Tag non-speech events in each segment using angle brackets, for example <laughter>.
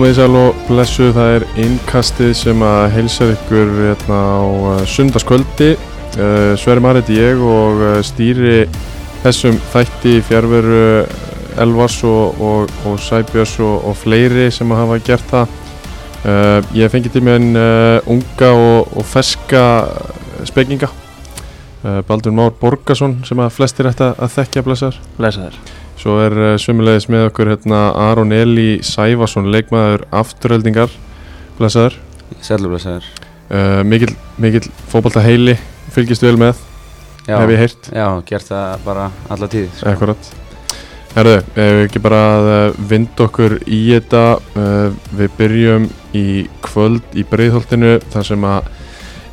Komið í sæl og blessu, það er innkastið sem að heilsar ykkur hérna á uh, sundarskvöldi. Uh, Sverri Marit ég og uh, stýri þessum þætti fjárveru Elvars og, og, og Sæbjörns og, og fleiri sem að hafa gert það. Ég fengi til mig en unga og ferska spekinga. Uh, Baldur Már Borgarsson sem að flestir ætti að þekkja blessaður. Lesaður Svo er uh, sömulegis með okkur hérna Aron Eli Sæfarsson, leikmaður afturöldingar, blessaður. Sælublesaður Uh, mikil, mikil fótbolta heili, fylgist vel með, Já, hef ég heyrt, já, gert það bara alla tíð sko. akkurat. Herðu, ef við ekki bara að vinda okkur í þetta, uh, við byrjum í kvöld í breiðholtinu þar sem að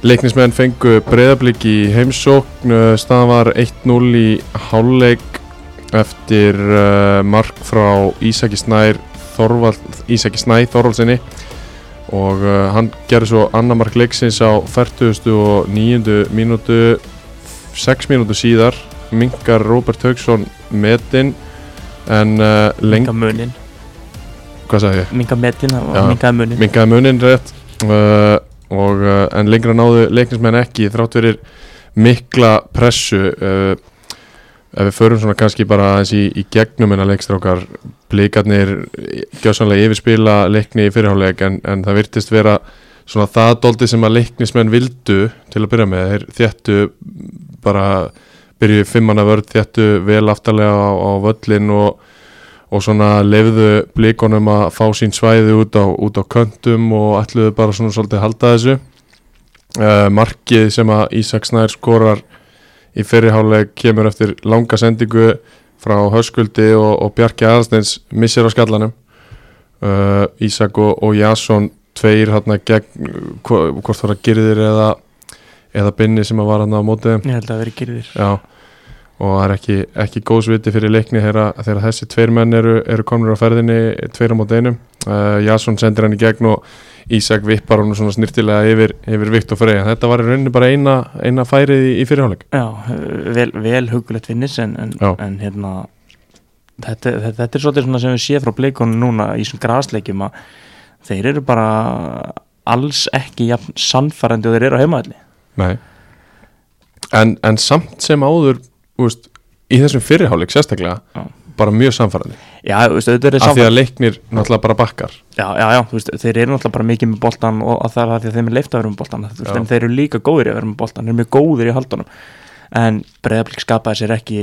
leiknismenn fengu breiðablík í heimsókn, uh, staðan var 1-0 í hálfleik eftir uh, mark frá Ísaki Snær Þorvaldsinni og uh, hann gerði svo annar mark leiksins á 40. og 9. mínútu 6 mínútu síðar minkar Róbert Haugsson metin en lengt, munin hvað sagði ég? Minga metin, það Já. var mingaði munin minkaði munin rétt uh, og, uh, en lengra náðu leiknismenn ekki þrátt fyrir mikla pressu uh, ef við förum svona kannski bara aðeins í, í gegnum en að leikstrákar blikarnir gjásanlega yfirspila leikni í fyrirháleik en, en það virtist vera svona það dóldi sem að leiknismenn vildu til að byrja með. Þeir þjættu bara byrjuði fimmanna vörð þjættu vel aftarlega á, á völlin og og svona lefðu blikonum að fá sín svæði út á, út á köntum og ætluðu bara svona svolítið halda þessu. Uh, markið sem að Ísak Snær skorar í fyrirháleik kemur eftir langa sendingu frá Höskuldi og, og Bjarki Aðalsteins missir á skallanum uh, Ísak og, og Jason tveir hérna gegn hvo- hvort var það Girðir eða eða Binni sem að var hérna á mótið. Ég held að veri gyrðir Já og það er ekki, ekki góðsviti fyrir leikni þegar, þessi tveir menn eru, eru komnir á ferðinni tveir á mót einum. Uh, Jason sendir hann í gegn og Ísak vippar hann svona snirtilega yfir, yfir Viktor Freyja. Þetta var í rauninni bara eina, eina færið í, í fyrirháleik Já, vel, vel hugulegt vinnis en, en, en hérna þetta, þetta, þetta er svolítið svona sem við séð frá bleikonum núna í svona grasleikjum að þeir eru bara alls ekki jafn sannfærandi og þeir eru á heimaðli Nei. En, en samt sem áður úst, í þessum fyrirháleik sérstaklega Já. bara mjög samfærandi af því að leiknir náttúrulega bara bakkar. Já, já, já, veist, þeir eru náttúrulega bara mikið með boltan og að það er það því að þeim er leift að vera með boltan veist, en þeir eru líka góðir að vera með boltan þeir eru mjög góðir í haldunum en breyðablík skapaði sér ekki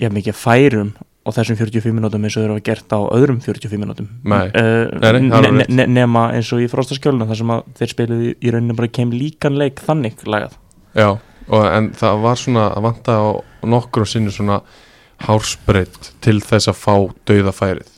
já, mikið færum á þessum 45 minútum eins og þeir að gert á öðrum 45 minútum uh, nema eins og í fróstaskjöluna þar sem þeir spiluði í rauninu bara kem líkan leik þannig lagað. Já, og, en það var svona að vanta á nokkur og sinni svona hársbreytt til þess að fá dauðafærið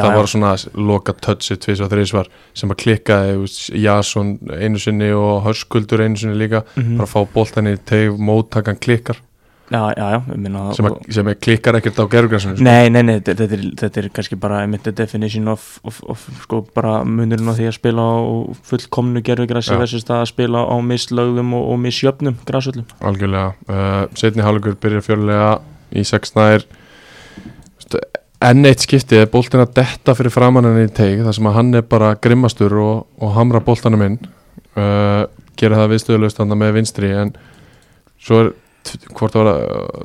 það var svona loka touchið tvís og þrísvar sem að klikkaði Jason einu sinni og Hörskuldur einu sinni líka. Mhm. bara að fá boltan í teg móttakan klikkar Já, já, já, minna sem, að, sem klikkar ekkert á gerðugrassinu sko. Nei, nei, nei, þetta, er, þetta er kannski bara the definition of, of, of sko bara munurinn á því að spila á fullkomnu gerfugrassi Já. versus það að spila á mislögðum og, og misjöfnum grasvöllum. algjörlega uh, setni hálfleikur byrjar fjörlega í sex nær Stu, enn eitt skipti er boltin að detta fyrir framann henni í teig þar sem að hann er bara grimmastur og, og hamra boltanum inn uh, gera það viðstöðulegst með vinstri en svo er hvort það var uh,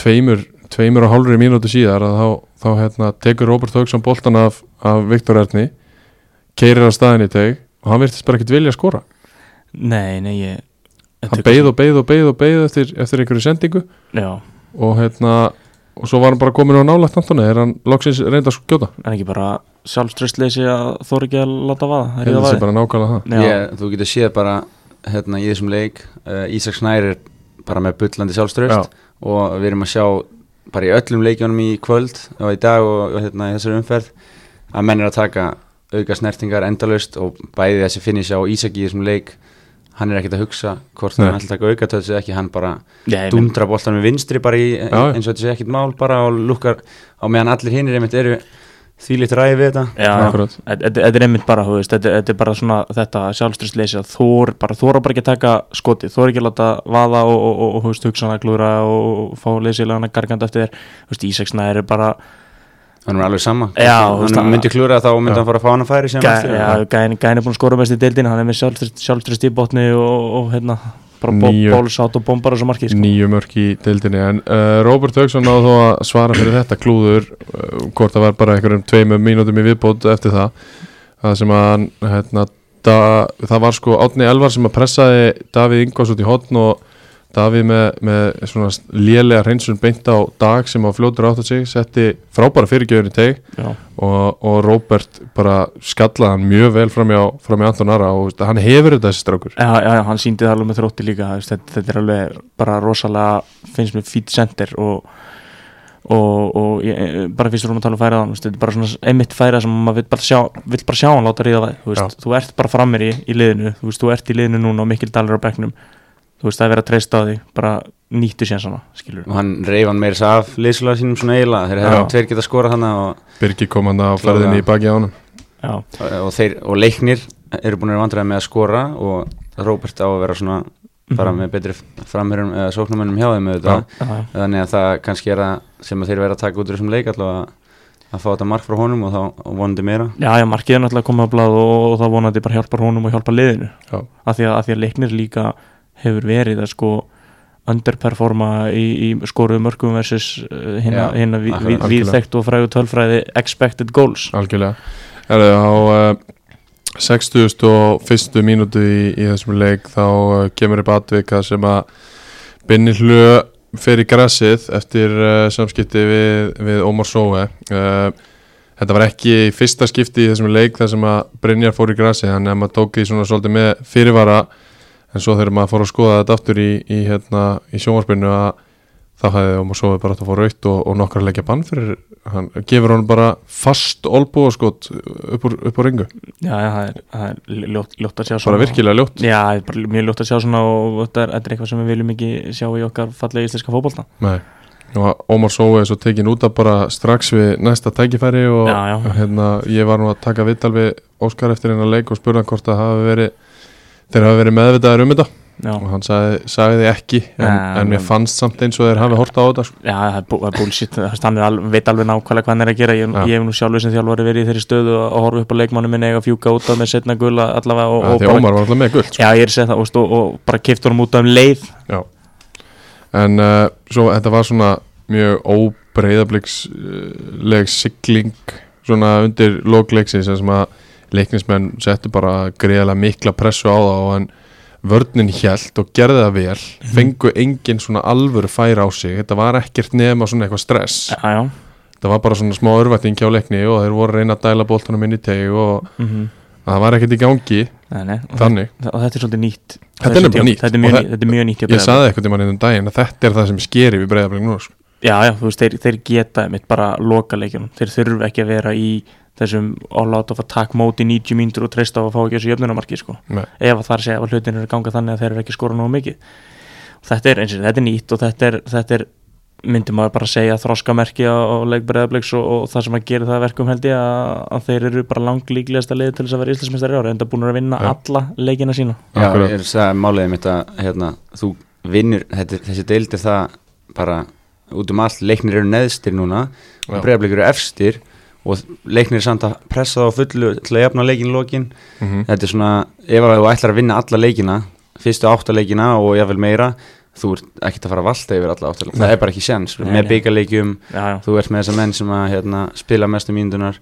tveimur, tveimur og hálfri mínútu síðar að þá, þá hérna, tekur Robert Hauksson boltan af, af Viktor Erni keirir á staðin í teig og hann virtist bara ekkert vilja að skora. Nei, nei, ég... hann beið og beið og beið og beið eftir, eftir einhverju sendingu Já, og hérna og svo var hann bara komin á nálægt Antoni er hann loksins reynda að skjóta? En ekki bara sjálfströstleysi að þóri ekki að láta vaða. að það sé bara nákvæmlega það. Já, ég, Þú getur séð bara hérna, í þessum leik uh, Ísak Snær er bara með bullandi sjálfströst og við erum að sjá bara í öllum leikjónum í kvöld og í dag og, og hérna, í þessari umferð að menn er að taka auka snertingar endalaust og bæði þessi finnisja á Ísak í þessum leik hann er ekkert að hugsa hvort Nei. hann ætla að taka auka tötsi ekki hann bara já, ég dundra boltan með vinstri bara í, eins og þetta sé ekkert mál bara og lukkar á meðan allir hinnir einmitt eru þvílíkt ræði við þetta. Já, já. Þetta er einmitt bara, þú veist, þetta, þetta er bara svona þetta sjálfströstleysi að þór bara þóra bara ekki að taka skotið, þóra ekki að láta vaða og, og, og, og þú veist, hugsa hana glúra og, fá leysilega hana gargand eftir þér, þú veist, Ísaksna er bara hann er alveg sama. Já, hann hann- myndi klúra þá myndi Já. hann fara að fá hann að færi sem Gæ, ja, gæin, gæin er búin að skora mest í deildinu hann er með sjálfstrist í botni og, og hérna, bara bólsátt og bombar þessu markið sko. nýju mörk í deildinni en uh, Robert Hauksson náðu þó að svara fyrir þetta klúður uh, hvort það var bara einhverjum tveimum mínútum í viðbót eftir það það sem að hérna, da, það var sko Átni Elvar sem að pressaði Davíð Ingvars út í hotn og Davíð með, með svona lélega hreinsun beint á dag sem á fljótur átt að sig setti frábæra fyrirgjöfun í teg og, og Robert bara skallaði hann mjög vel fram í, fram í Anton Ara og hann hefur þetta þessi strákur. Já, já, já, hann síndi það alveg með þrótti líka þetta, þetta er alveg bara rosalega finnst mér fít center og, og, og ég, bara fyrst erum að tala um færaðan þetta er bara svona einmitt færað sem maður vill bara sjá, vill bara sjá hann láta ríða það þú, þú ert bara framir í, í liðinu þú, veist, þú ert í liðinu núna og mikil dalir á bekknum þú veist það er verið að treysta á því bara nýttu sér svona skilur og hann reyf hann meira þess af liðslega sínum svona eiginlega þeir Já. hefði tveir geta skorað hann og, Birgir kom hann á ferðinni í baki á já, og, þeir, og leiknir eru búin að vandræða með að skora og Róbert á að vera svona bara með betri framherjum eða sóknumennum hjá þeim þannig að það kannski er það sem að þeir vera að taka út úr þessum leik allavega að fá þetta mark frá honum og þá og vonandi meira. Já, já, markið er náttúrulega komið á blað og, og það vonandi bara hjálpar honum og hjálpar liðinu. Af því að, að því að leiknir líka hefur verið að sko underperforma í, í skoruðu mörgum versus akkurat. við, viðþekkt og frægu tölfræði expected goals. Algjörlega. Á uh, 60 og fyrstu mínútu í, í þessum leik þá uh, kemur upp atvika sem að Binni Hlu fer í grassið eftir uh, samskipti við, við Ómar Sóe. Uh, þetta var ekki í fyrsta skipti í þessum leik þar sem að Brynjar fór í grassið þannig að maður tók því svona svolítið með fyrirvara en svo þegar maður fór að skoða þetta aftur í, í, hérna, í sjónvarpinu að þá hefði Ómar Sóe bara átt að fá raut og, og nokkra leikja bann fyrir hann. Gefur hann bara fast olbúaskot upp úr, upp úr ringu? Já, já, það er, það er ljótt, ljótt að sjá bara svona. virkilega ljótt? Já, það er bara mjög ljótt að sjá svona og þetta er, þetta er eitthvað sem við viljum ekki sjá í okkar fallegi íslenska fótbolta. Nei. og Ómar er svo tekin út af bara strax við næsta tækifæri og Já, já. Hérna, ég var nú að taka vital við Óskar eftir hennar leik og spurði hann hvort það hafi verið þeir hafi verið meðvitaðar um þetta. Já, og hann sagði, sagði ekki en, Nei, en mér en- fannst samt eins og þeir hafi horta á þetta sko. Já, það er bú- það er bullshit, hann alveg, veit alveg nákvæmlega hvað hann er að gera. Ég, ég hef nú sjálfur sem þjálfari verið í þeirri stöðu að horfa upp á leikmannu minni að fjúka út af með setna gula allavega og, ja, og alltaf með guld sko. Já, er það og, og bara kipta honum út af um leið. Já. En uh, svo þetta var svona mjög óbreyðabliksleg sigling svona undir lókleiksins sem að leiknismenn settu bara greiðlega mikla pressu á og en vörnin hjælt og gerði það vel. Fengu engin svona alvöru færa á sig. Þetta var ekkert nema svona eitthvað stress. Já, já. Þetta var bara svona smá örvætting hjá leikni og þeir voru reyna að dæla boltanum inn í teg og mm það var ekkert í gangi. Nei, nei. Og, þannig. þetta, og þetta er svolítið nýtt. Þetta er tíma- nýtt. Og mjög, er mjög nýtt ég saði eitthvað til mann einn daginn að þetta er það sem skeri við breyðablik nú sko. Já, já, þú veist, þeir, þeir geta mitt bara loka leikjunum. Þeir þurfu ekki að vera í þessum all out of attack móti 90 mínútur og treysta á að fá ekki þessu jöfnunamarki sko. Nei. ef það er að segja að hlutin eru að ganga þannig að þeir eru ekki skora nógu mikið og þetta er eins og þetta er nýtt og þetta er, þetta er myndi maður bara segja þroskamerki á, á leikbreiðabliks og, og það sem að gera það að verkum held ég að, að þeir eru bara langlíklegasta leið til þess að vera íslensmestari ára enda búin að vinna Já. alla leikina sína Já, Akkurat. ég er að segja máliðið mitt að hérna, þú vinnur, þetta, þessi deild er það bara út um allt, leiknir eru neðstir núna Já. og breyðablikur eru efstir og leiknir er samt að pressa það á fullu til að jafna leikin lokin. Mm þetta er svona, ef þú ætlar að vinna alla leikina fyrstu áttaleikina og jáfnvel meira þú ert ekkert að fara að valda yfir alla áttaleikina, það er bara ekki séns. Með já, þú ert með þessa menn sem að hérna, spila mestu mínundunar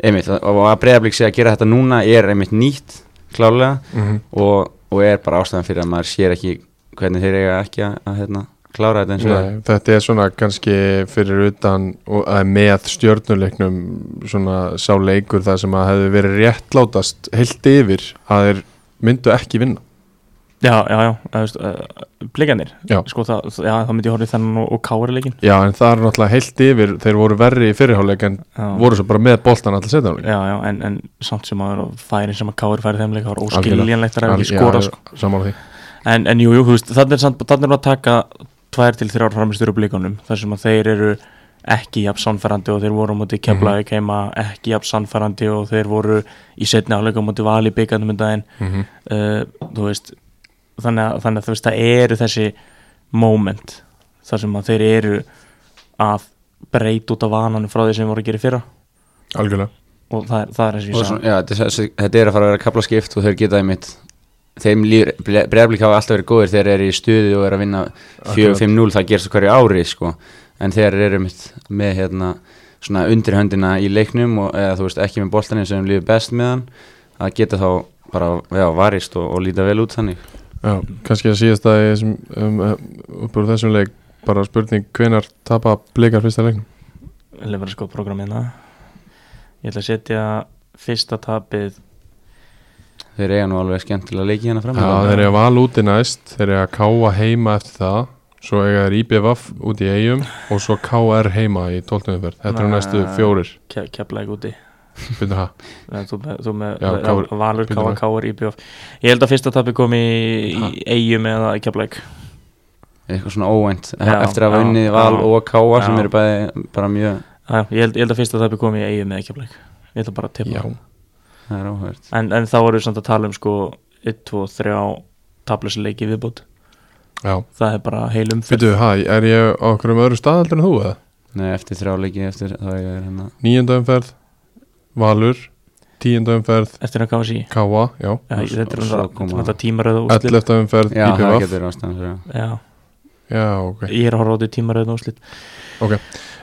einmitt, og að breyðablik sé að gera þetta núna er einmitt nýtt klálega -hmm. og, og er bara ástæðan fyrir að maður sér ekki hvernig þeir eiga ekki að hérna, klára þetta eins og það þetta er svona kannski fyrir utan og að með stjörnuleiknum svona sá leikur það sem að hefði verið réttlátast heilt yfir að þeir myndu ekki vinna. Já, já, já uh, blikanir sko, það, já, það myndi ég horfið þennan og, og kári leikin Já, en það er náttúrulega heilt yfir þeir voru verri í fyrirháleik en já. voru svo bara með boltan alltaf setja Já, já, en, en samt sem að færin sem að Káur færi þeim leika var óskiljanlegt að skora sko. En, en jú, jú, þú veist, þannig er, er að taka tvær til þrjár framistur upp leikunum þar sem að þeir eru ekki jafn sannfærandi og þeir voru á móti keflaði keima ekki jafn sannfærandi og þeir voru í setni áleika á móti vali byggandum um daginn. Mm -hmm. uh, veist þannig að, þannig að veist það eru þessi moment þar sem að þeir eru að breyt út af vananum frá því sem voru að gera í fyrra. Algjörlega. Og það er, það er og sagði. já, þetta, er- þetta er að fara að vera kapla skipt og þeir geta einmitt þeim breyflik hafa alltaf verið góðir þegar þeir eru í stuði og eru að vinna 4-5-0 það gerst hverju ári sko. en þeir eru einmitt með hérna, svona undirhöndina í leiknum og, eða þú veist ekki með boltaninn sem líður best með hann að geta þá bara já, varist og, og líta vel út þannig. Já, kannski að síðast að ég sem um, um, upp úr þessum leik bara spurning hvenar tapa blikar fyrsta leiknum? Leifur að skoða programmina Ég ætla að setja fyrsta tapið þeir eiga nú alveg skemmtilega leiki hérna fram Já, þeir eru að val úti næst þeir eru að káa heima eftir það svo eiga þeir IBVF út í eigum og svo KR heima í 12. umferð. Þetta eru næstu fjórir. Ke keflaði úti. Byrju það, Þú með, þú með Já, já, Káur- Valur, Káa. Káur, IBF Ég held að fyrsta tapið kom í, í eigum eða keflaði eitthvað svona óvænt Já, eftir að já, vunni val já. og káa sem Já. eru bæði bara mjög ég, held- ég held að fyrsta tapið kom í eigum eða keflaði Ég ætla bara að tippa. Já, það er áhverð en, en þá voru við samt að tala um sko 1, 2, 3 tablesleiki viðbútt já. Það er bara heil hæ, er ég á okkur um öðru staðaldur en þú eða? Nei, eftir þrjá leiki eftir þá er ég hérna. Níunda umferð, Valur. Tíunda umferð, Eftir að káa sí Káa, já Já, þetta er er náttúrulega tímaröða úslit Ellefta umferð, Já, það getur ástæðan fyrir það. Já, Já, ok, ég er að horfa á þetta tímaröða úslit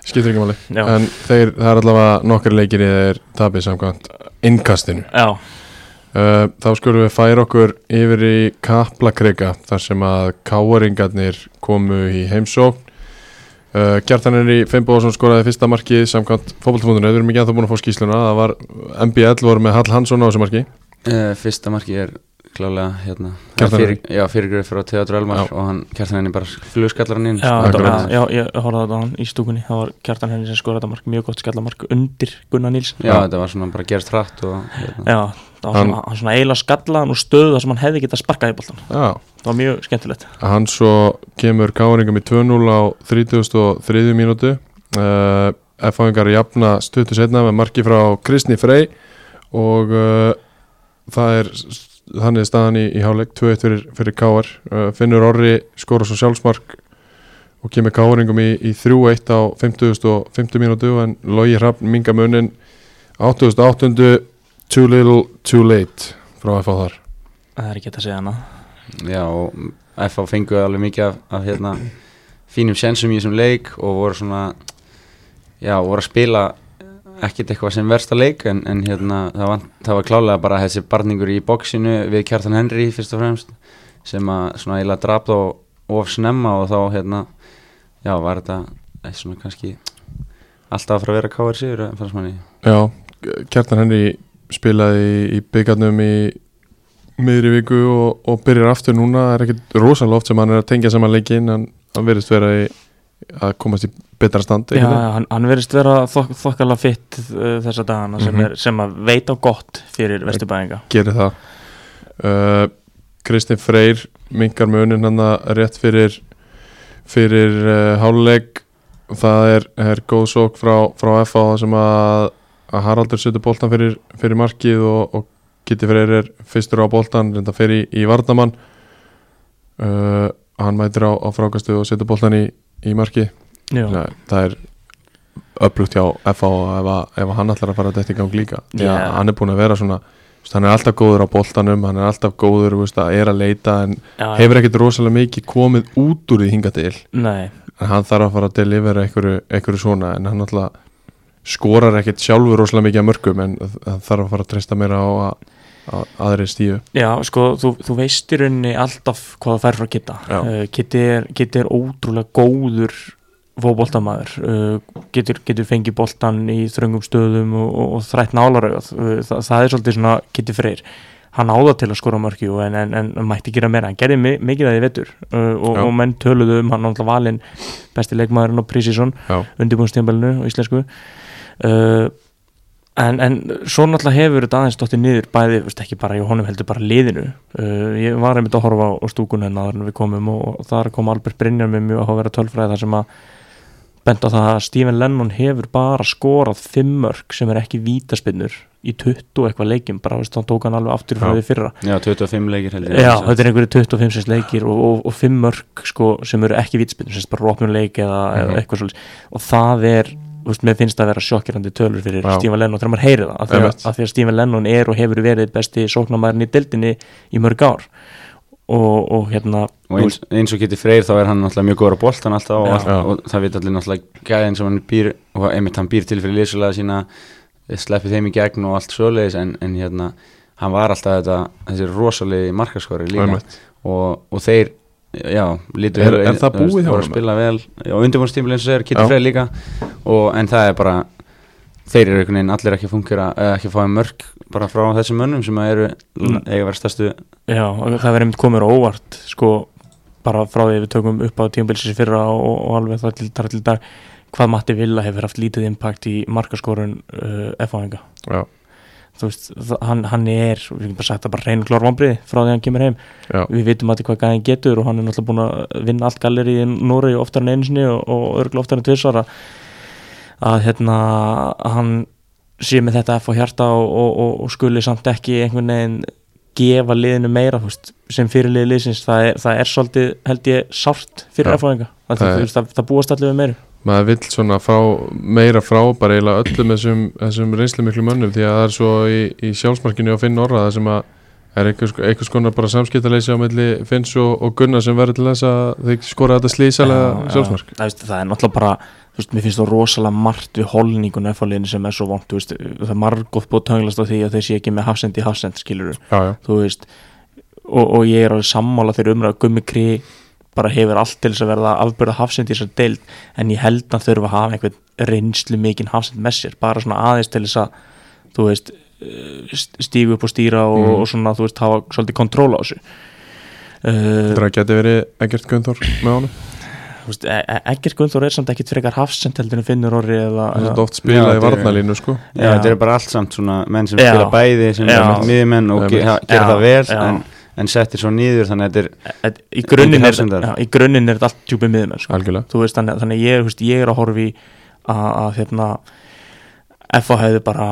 skiptir ekki máli. Já, En þeir, það er allavega nokkar leikir í þeir tapið samkvæmt innkastinu. Já, uh, Þá skulum við færa okkur yfir í Kaplakrika þar sem að káaringarnir komu í heimsókn. Uh, Gjartan er í Fimboðsson skoraði fyrsta markið samkvæmt fótballtafundinu, við erum ekki að það búin að fá skýsluna það var MBL voru með Hall Hansson á þessu marki. Uh, Fyrsta marki er klálega hérna fyrir, Já, fyrirgröð frá Theodor Elmar Já. og hann kjartan henni bara flugskallar hann inn. Já, þetta, já, ég horfði á þetta á hann í stúkunni. Það var kjartan henni sem skoraði þetta mark Mjög gott skallamark undir Gunnar Níls Já, þetta var svona bara gerst hratt og hérna. Já, það var Hann- svona, hann svona eiginlega skallaðan og stöðu það sem hann hefði getað sparkað í boltan Já, Það var mjög skemmtilegt. Hann svo kemur káaringum í 2-0 á 33. mínútu. Uh, F-fáingar jafna stuttu setna með marki frá Kristni Frey og uh, það er þannig er staðan í, í háleik 2-1 fyrir, fyrir káar uh, Finnur Orri skora svo sjálfsmark og kemur káaringum í, í 3-1 á 50. og 50 mínútu en Logi Hrafn minga munin 88. Too little too late frá F-fá þar Það er ekki hægt að segja hana Já, og FH fengu alveg mikið af, af hérna, fínum sensum í þessum leik og voru svona já, voru að spila ekkert eitthvað sem versta leik en, en hérna, það, var, það var klálega bara þessi barningur í bóksinu við Kjartan Henry fyrst og fremst sem að svona eiginlega draf þá of snemma og þá hérna já, var þetta eh, svona kannski alltaf að fara að vera káar sigur fannst manni. Já, Kjartan Henry spilaði í, byggarnum í miðri viku og, og byrjar aftur núna. Það er ekkit rosalega oft sem hann er að tengja saman leikin en hann verðist vera í, að komast í betra stand Já, hann, hann verðist vera þok, þokkala fitt uh, þessa dagana sem, Mhm. er, sem að veita á gott fyrir vesturbæðinga gerir það. Uh, Kristinn Freyr minkar munin hann rétt fyrir fyrir uh, háluleik það er, er góð sók frá, frá FA sem að, að Haraldur setur boltan fyrir, fyrir markið og, og Kitty Freyr er fyrstur á boltan reynda fyrir í, í Vardamann uh, hann mætir á, á frákastu og setur boltan í, í Já, Nei, það er upplugt hjá FA ef, ef hann ætlar að fara þetta í gang líka. Því að hann er búin að vera svona hann er alltaf góður á boltanum hann er alltaf góður, veist, að er að leita en já, hefur ekkert rosalega mikið komið út úr því hinga til. Nei, en hann þarf að fara að delivera einhverju, svona en hann alltaf skorar ekkert sjálfur rosalega mikið að mörgum en það þarf að fara að treysta meira á að aðri stíu. Já, sko, þú, þú veist í rauninni alltaf hvað það fær frá Kitta uh, Kitti er, er ótrúlega góður fótboltamaður. Uh, getur, getur fengið boltan í þröngum stöðum og, og, og þrætt nálarauð uh, það, það er svolítið svona Kitti Freyr. Hann áða til að skora mörki en, en, en mætti gera meira, hann gerði mi mikið að því vetur. Uh, og, og menn töluðu um hann valinn besti leikmaðurinn á Prísísson Já, undirbúinstjambelinu og íslensku. Uh, en, en svo náttúrulega hefur þetta aðeins stóttið niður bæði, veist, ekki bara í honum heldur bara liðinu. Uh, ég var einmitt að horfa á, stúkun hennar en við komum og, og þar kom Albert Brynjar með mjög að vera tölfræði þar sem að bent á það að Stephen Lennon hefur bara skorað fimm mörg sem er ekki vítaspinnur í 20 og eitthvað leikjum. Bara veist, þá tók hann alveg aftur frá því fyrra. Já, 25 leikir held ég. Já, þetta er einhverju 25 sinns leikir og, og, og 5 mörg sko, sem eru ekki vítspinnur, sem sagt bara rópnuleik eða, Mhm. eða eitthvað svolítið veist, mér finnst það að vera sjokkirandi tölur fyrir Já. Stephen Lennon þegar maður heyri það, af því, að, því að Stephen Lennon er og hefur verið besti sóknarmæðurinn í dildinni í mörg ár og, og hérna og eins, eins og getið freyr þá er hann náttúrulega mjög góður á boltan alltaf og, Já. allt, og það veit allir náttúrulega gæðin sem hann býr og einmitt hann býr til fyrir lýsulega sína sleppi þeim í gegn og allt svoleiðis en, en hérna hann var alltaf þetta þessi rosalegi markaskori líka og, og þeir já, lítur Er- er það búið hjá voru að honum? spila vel og undirbúinstímul eins og þeir Já. getið freyr líka og, en það er bara þeir eru einhvern veginn allir ekki að fungera eða ekki að fá mörg bara frá þessum mönnum sem eru Mm. eiga að vera stærstu Já, og það verður einmitt komur á óvart sko, bara frá því að við tökum upp á tímabilsins fyrra og, og alveg það til, þar til dag hvað Matti Villa hefur haft lítið impact í markaskorun uh, F-áðinga Já, þú veist, hann, hann er við getum bara sagt það bara reynur klár vombriði frá því að hann kemur heim. Já, við vitum að hvað gæðin getur og hann er náttúrulega búin að vinna allt galleri í Nóri oftar en einu sinni og, og örgulega oftar en tvisvara að hérna að hann sé með þetta F á hjarta og, og, og, skuli samt ekki einhvern veginn gefa liðinu meira veist, sem fyrirlið liðsins. Það er, það er svolítið held ég sárt fyrir það, Það er- það, það, það búast allir við meiru maður vill svona fá meira frá bara eiginlega öllum þessum, þessum reynslu miklu mönnum því að það er svo í, í sjálfsmarkinu á Finn Orra það sem að er einhvers, einhvers konar bara samskiptaleysi á milli Finns og, og Gunnar sem verður til þess að þeir skora þetta slísalega Já, já. sjálfsmark. Það, veist, það er náttúrulega bara þú veist, mér finnst það rosalega margt við holningun F-áliðinu sem er svo vont þú veist, það er margótt búið að tönglast á því að þeir sé ekki með hafsend í hafsend skilur Já, já, þú veist og, og ég er alveg sammála þegar umræða Gummi Kri bara hefur allt til þess að verða afbörða hafsend í þessar deild en ég held að þurfa að hafa einhvern reynslu mikinn hafsend með sér bara svona aðeins til þess að þú veist eh, stígu upp og stýra og, Mm. og svona þú veist hafa svolítið kontról á þessu uh, það geti verið ekkert Gunþór með honum þú veist, e e Gunnþór er samt ekkit frekar hafsend heldur en Finnur Orri eða, það er þetta oft spilað Já, í þetta er- varnalínu sko Já, Já. þetta eru bara allt samt svona menn sem Já. spila bæði sem Já. er miðjumenn og gera það vel en, en settir svo nýður þannig að þetta er í grunninn er, grunninn er þetta allt djúpið miðumenn sko. veist, þannig, þannig ég, veist, ég er að horfi að, að hérna FA hefði bara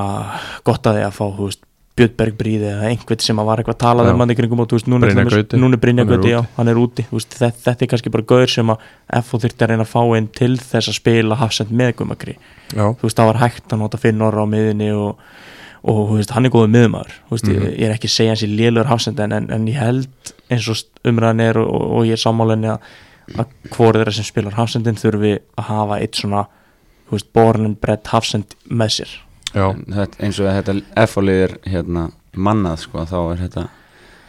gott að því að fá Björnberg Bríði eða einhvern sem að var eitthvað að tala Já. um hann í kringum og þú veist, núna, Gauti. núna Brynja Hann er Gauti, já, hann er úti veist, þetta, þetta er kannski bara gaur sem að FA þurfti að reyna að fá inn til þess að spila hafsend með Gumakri Já, þú veist, það var hægt að nota Finn Orra á miðinni og, og þú veist, hann er góður miðumæður þú veist, Mhm. ég, ég er ekki að segja hans í lélur hafsend en, en, en ég held eins og umræðan er og, og, og ég er sammálinni að, að hvort þeirra sem spilar hafsendin þurfi að hafa eitt svona þú veist, born and bred hafsend með sér. Já, þetta, eins og þetta F-álið er hérna mannað sko þá er þetta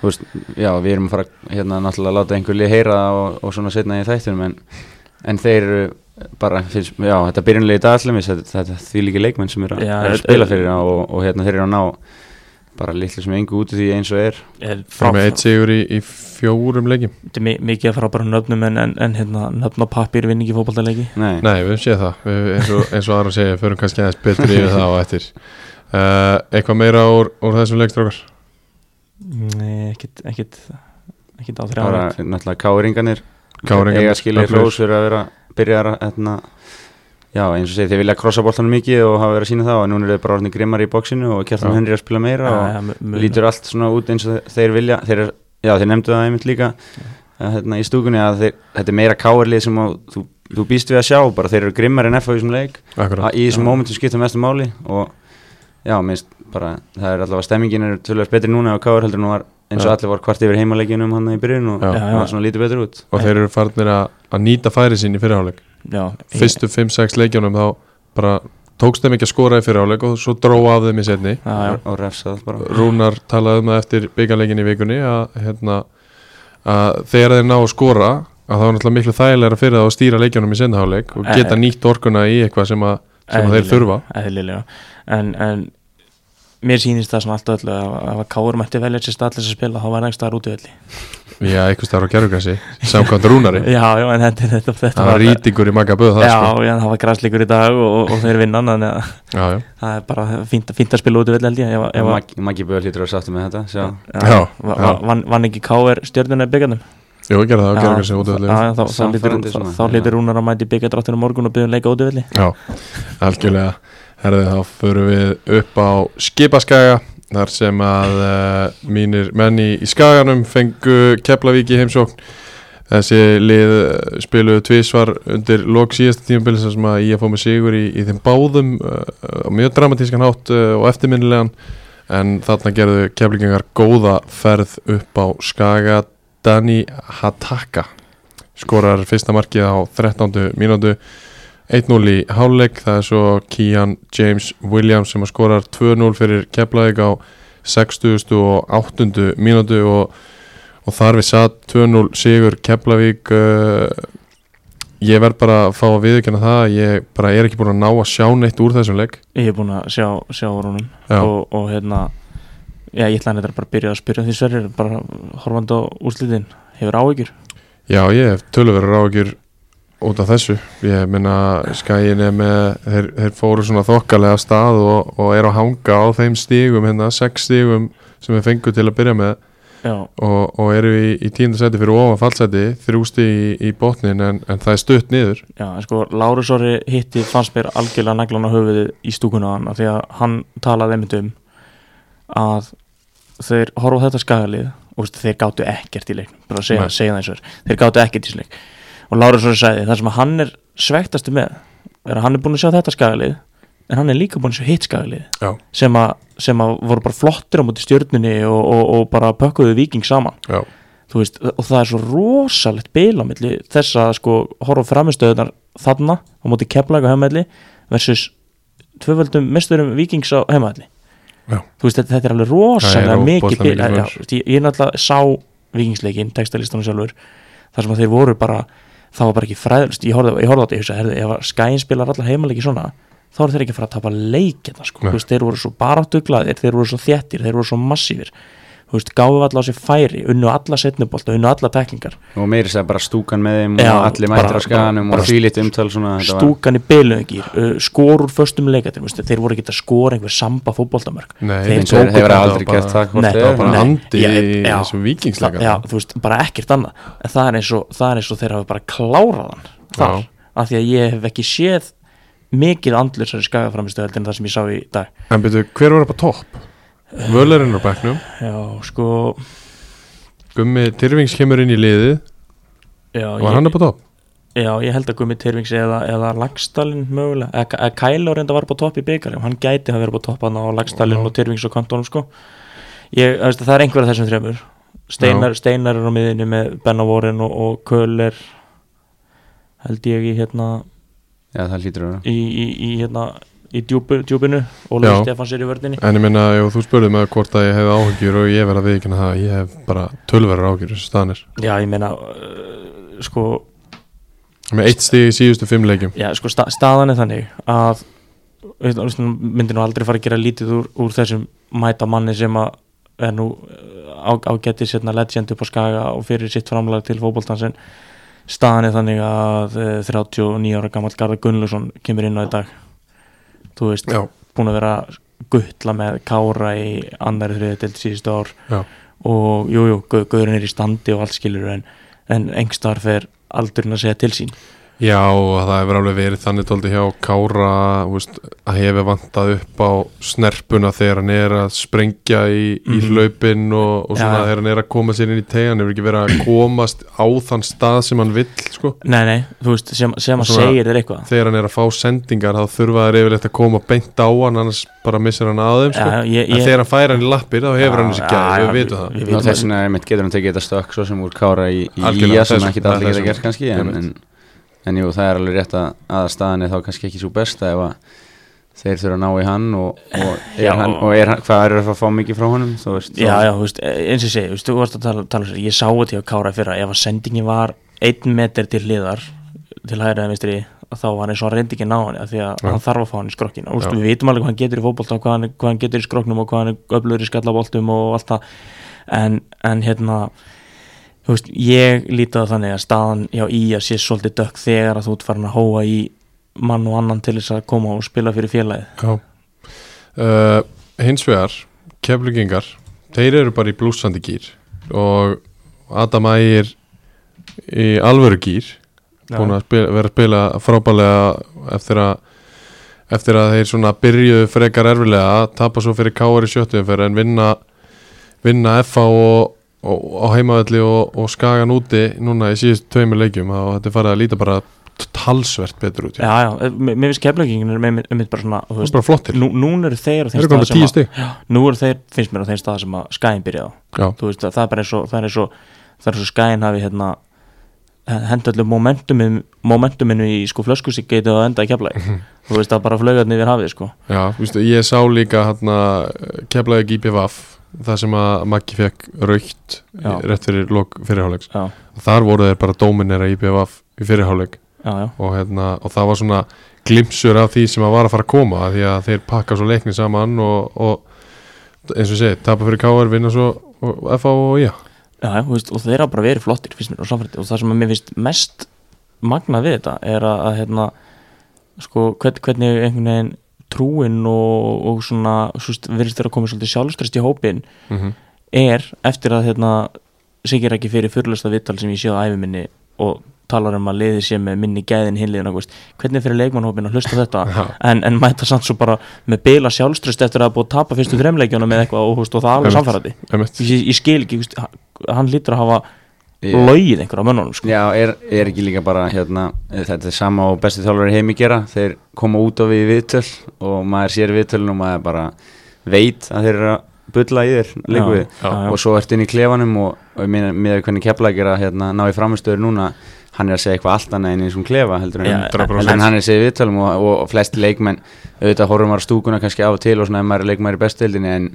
þú veist, já við erum að fara hérna náttúrulega að láta einhver lið heyra og, og svona setna í þættinum en, en þeir eru bara, finnst, já þetta byrjunlega í dagallum þetta, þetta því líki leikmenn sem eru að, spila fyrir það og, og hérna þeir eru að ná bara litlu sem engu út í því eins og er. Er frá með eitt sigur í, í fjórum leikjum. Þetta er mi- mikið að fara bara nöfnum en, en, en hérna, nöfn á pappir vinn ekki fótballtaleiki Nei, Nei, við höfum séð það, við, eins, og, eins og aðra segja, förum kannski aðeins betur yfir það á eftir. Uh, Eitthvað meira úr, úr þessum leikstrákar? Nei, ekkit ekkit, ekkit á þrjá. Bara náttúrulega káringanir Káringarnir, eiga skilja öflugir. hrós fyrir að vera byrjar að hérna, já eins og segi þeir vilja krossa boltanum mikið og hafa verið að sína það og núna eru þeir bara orðin grimmar í bóksinu og kjartan. Henry að spila meira og ja, ja, lítur allt svona út eins og þeir vilja þeir, er- já þeir nefndu það einmitt líka að, hérna, í stúkunni að þeir, þetta er meira káirlið sem að, þú, þú býst við að sjá bara þeir eru grimmar en FH í þessum leik Akkurat, að, í þessum Já. mómentum skipta mestu máli og já, minnst bara það er allavega stemmingin er tölvöld betri núna á káir heldur en hún var eins og Já. allir var hvart yfir heimaleginum hann í byrjun og það var svona lítið betur út. Og þeir eru farnir að, að nýta færi sín í fyrirháleik já, Fyrstu 5-6 leikjunum þá bara tókst þeim ekki að skora í fyrirháleik og svo dró af þeim í setni já, já. og refsað bara. Rúnar talaði um það eftir byggjarleikin í vikunni að, hérna, að þegar þeir ná að skora að það var náttúrulega miklu þægilega fyrir það að stýra leikjunum í sendaháleik og geta Eh. nýtt orkuna í eitthvað sem, að, sem að þeir þurfa. eðlilega. En, en mér sýnist það svona allt öllu að ef að Káur mætti velja sér stað til þess að spila þá var nægst það út í öllu Já, eitthvað starf á gerfugrassi Samkvæmt Rúnari. Já, já, en þetta, þetta, þetta Það var rýtingur í maga böð það já, sko. já, það var græslíkur í dag og, og þeir vinna þannig að Já, já, það er bara fínt, fínt að spila út í öllu ég Maggi Böð hlýtur að sáttu með þetta sjá. Já, já. va- vann, vann ekki Káur stjörnuna í byggandum Jú, gerði það, gerði kannski útöðli Já, já, þá, lítur Rúnar að mæti byggjadrattinu morgun og byggja leika útivilli Já, algjörlega Herði þá förum við upp á skipaskaga þar sem að uh, mínir menni í skaganum fengu Keflavík í heimsókn. Þessi lið eh, spiluðu tvísvar undir lok síðasta tímabili sem að ég fóð með sigur í, í þeim báðum uh, mjög dramatískan hátt uh, og eftirminnilegan. En þarna gerðu keflingengar góða ferð upp á skaga. Dani Hataka skorar fyrsta markið á 13. mínútu 1-0 í háluleik það er svo Kian James Williams sem að skorar 2-0 fyrir Keflavík á 60. og 8. mínútu og, og þar við satt 2-0 sigur Keflavík uh, ég verð bara að fá að viðkjöna það að ég bara er ekki búin að ná að sjá neitt úr þessum leik Ég er búin að sjá, sjá Rúnum og, og hérna Já, ég ætlaði þetta bara að byrja að spyrja því sverrir bara horfandi á úrslitin hefur áhyggjur Já, ég hef tölverður ágjur út af þessu. Ég minna skæin er með þeir, þeir fóru svona þokkalega stað og, og er að hanga á þeim stígum hérna, sex stígum sem við fengum til að byrja með. Og, og eru í, í tíndasæti fyrir ofan fallsæti þrjústi í, í botnin en, en það er stutt niður. Já, en sko Lárus Orri hitti fannst mér algjörlega naglan á höfuðið í stúkuna hann því að hann talaði einmitt um að þeir horfa þetta skagalið og þeir gáttu ekkert í leiknum bara að segja, segja það eins og er. Þeir gáttu ekkert í þessu leik og Lárus Orri sagði það sem að hann er svektastu með er að hann er búin að sjá þetta skagalið en hann er líka búin að sjá hitt skagalið sem sem að voru bara flottir á móti stjörnunni og, og, og bara pökkuðu viking saman. Veist, og það er svo rosalegt bil á milli þess að sko horfa framistöðunar þarna á móti keflaga heimaðli versus tvöföldum mesturum vikings á heimaðli Já. þú veist, þetta, er alveg rosalega er mikið mikið já, ég, ég náttúrulega sá vikingsleikin, textalistanum sjálfur þar sem að þeir voru bara það var bara ekki fræðlust, ég horfði, á þetta ég hugsa, herði, ef að skæin spilar alla heimaleiki svona þá eru þeir ekki að fara að tapa leikina sko. Þeir voru svo baráttuglaðir, þeir voru svo þéttir þeir voru svo massífir Þú veist, gáðu alla á sér færi, unnu alla setnubólta unnu alla teklingar og meiri segja bara stúkan með þeim og allir mættir á skaganum bara- og þvílitt umtal svona þetta var- stúkan í bylöngir, uh, skor úr föstum leikatir, þeir voru ekki að skora einhver samba fótboltamörk. Nei Þeir hefur aldrei bara- gert það Það er. var bara Nei, andi já, í þessum vikingsleika já, þú veist, bara ekkert annað. En það er eins og, er eins og þeir hafa bara klárað hann þar, af því að ég hef ekki séð mikið andlursari skagaframistöð en það sem ég sá í dag. En byrju, hver var upp á topp? Völerinn á bekknum. Já, sko. Gummi Tyrfings kemur inn í liðið. Já, Var hann ég, upp á topp? já, ég held að Gummi Tyrfings eða, eða Lagstallin mögulega, eða, Kæla reynda var upp á topp í byggar, hann gæti að vera upp á topp hann á Lagstallin og Tyrfings og kantónum sko. Ég, það er einhver af þessum þremur. Steinar, Steinar er á miðinni með Bennavorin og, og Köller held ég í hérna já það hlýtur að vera. í, í, í hérna í djúpu, djúpinu Já. Ólafur Stefáns er í vördinni En ég minna, þú spurði mig hvort að ég hef áhyggjur og ég verð að viðkynna það Ég hef bara tölverður áhyggjur þessu staðanir já ég meina uh, sko, Með eitt stig í síðustu fimm leikjum. já, sko sta, staðan er þannig að myndi nú aldrei fara að gera lítið úr, úr þessum mæta manni sem að er nú uh, á, ágættis hérna legend upp á skaga og fyrir sitt framlag til fótboltansin staðan er þannig að uh, 39 ára gammal Garðar Gunnlaugsson kemur inn á í dag þú veist, Já, búin að vera guttla með kára í annari þriði til síðustu ár. Já, og jújú, jú, gauðurinn er í standi og allt skilur en, en engstar fer aldurinn að segja til sín já og það hefur alveg verið þannig tóldi hjá Kára þú veist, að hefur vantað upp á snerpuna þegar hann er að sprengja í, í Mhm. hlaupin og, og svona Já. þegar hann er að koma sér inn í tegan hefur ekki verið að komast á þann stað sem hann vill sko Nei, nei, þú veist, sem, sem að segir þér eitthvað þegar hann er að fá sendingar þá þurfa þær yfirleitt að koma beint á hann annars bara missir hann að þeim sko. Já, ég, en þegar hann fær hann í lappir þá hefur hann þessi gæði, við vitum það þess vegna getur hann tekið þetta stökk svo sem úr kára í, í en, jú, það er alveg rétt að, að staðan er þá kannski ekki svo besta ef að þeir þurfa að ná í hann og, og, Já. er hann, og er, hann- hvað er það að fá mikið frá honum þú veist, Já, já, þú veist, eins og þú veist, þú varst að tala, tala um sér, ég sá þetta hjá Kára fyrra, ef að sendingin var einn meter til hliðar, til hægri eða vinstri, að þá var hann eins og hann reyndi ekki ná hann af því að Já. hann þarf að fá hann í skrokkina og við vitum alveg hvað hann getur í fótbolta og hvað hann, hvað hann getur í skrokknum og hvað hann öflugur í skallaboltum og allt það en, en hérna þú veist, ég líti á þannig að staðan hjá í að sé svolítið dökk þegar að þú ert farin að hóa í mann og annan til þess að koma og spila fyrir félagið. Já. Uh, Hins vegar Keflugingar, þeir eru bara í blúsandi gýr og Adam Ægir í alvöru gýr búin að spila, vera að spila frábælega eftir að eftir að þeir svona byrjuðu frekar erfilega tapa svo fyrir káar í sjöttu fyrir en vinna vinna FA og, á heimavelli og, og skagan úti núna í síðust tveimur leikjum og þetta er farið að líta bara talsvert betur út Já, já, eh, mér finnst keflagingin er með mitt bara svona, veist, bara flottir. nú, núna eru þeir á þeir þeim stað sem að, stig. Nú eru þeir, finnst mér á þeim stað sem að skæin byrjaði á, já, veist, það er bara eins og það er eins og, og skæin hafi hérna henda allir momentuminu momentuminu í sko flöskusíkgeiti og enda í keflagi, Mhm. þú veist, það bara flögarni yfir hafið, sko, já vístu, ég sá líka hérna keflaði GPVF það sem að Maggi fekk raukt Já. rétt fyrir lok fyrirháleiks já, þar voru þeir bara dóminera í fyrirháleik já, já. Og, hérna, og það var svona glimpsur af því sem að var að fara að koma af því að þeir pakka svo leikni saman og, og eins og segi, tapa fyrir KR vinna svo FA og IA Já, veist, og þeir hafa bara verið flottir finnst mér á samfætti og það sem að mér finnst mest magnað við þetta er að, að hérna, sko, hvern, hvernig einhvern veginn trúin og, og svona, virðist þeirra að koma svolítið sjálfstrest í hópin mm -hmm. er eftir að hérna, sigir ekki fyrir fyrirlösta vittal sem ég séð á æfiminni og talar um að liði með minni gæðin hinliðina, veist, hvernig fyrir leikmannhópin að hlusta þetta? En, en mæta samt svo bara með bila sjálfstrest eftir að hafa búið að tapa fyrstu þremleikjunum með eitthvað og, og það er alveg Emmett ég, ég skil ekki, hann lítur að hafa Ég- logið einhver á mönnunum sko. Já, er, er ekki líka bara hérna, þetta er sama og besti þjálfur heimi gera þeir koma út á við í viðtöl og maður sér í viðtölun og maður bara veit að þeir eru að bulla í þér líku við já, já. og svo ertu inn í klefanum og, og með, með hvernig keflækir að hérna, ná í framistöður núna hann er að segja eitthvað allt annað en eins og klefa heldur en, en, en hann er að segja í viðtölum og, og, og flesti leikmenn auðvitað horfum á stúkuna kannski af og til og svona ef maður er leikmæri bestildinni en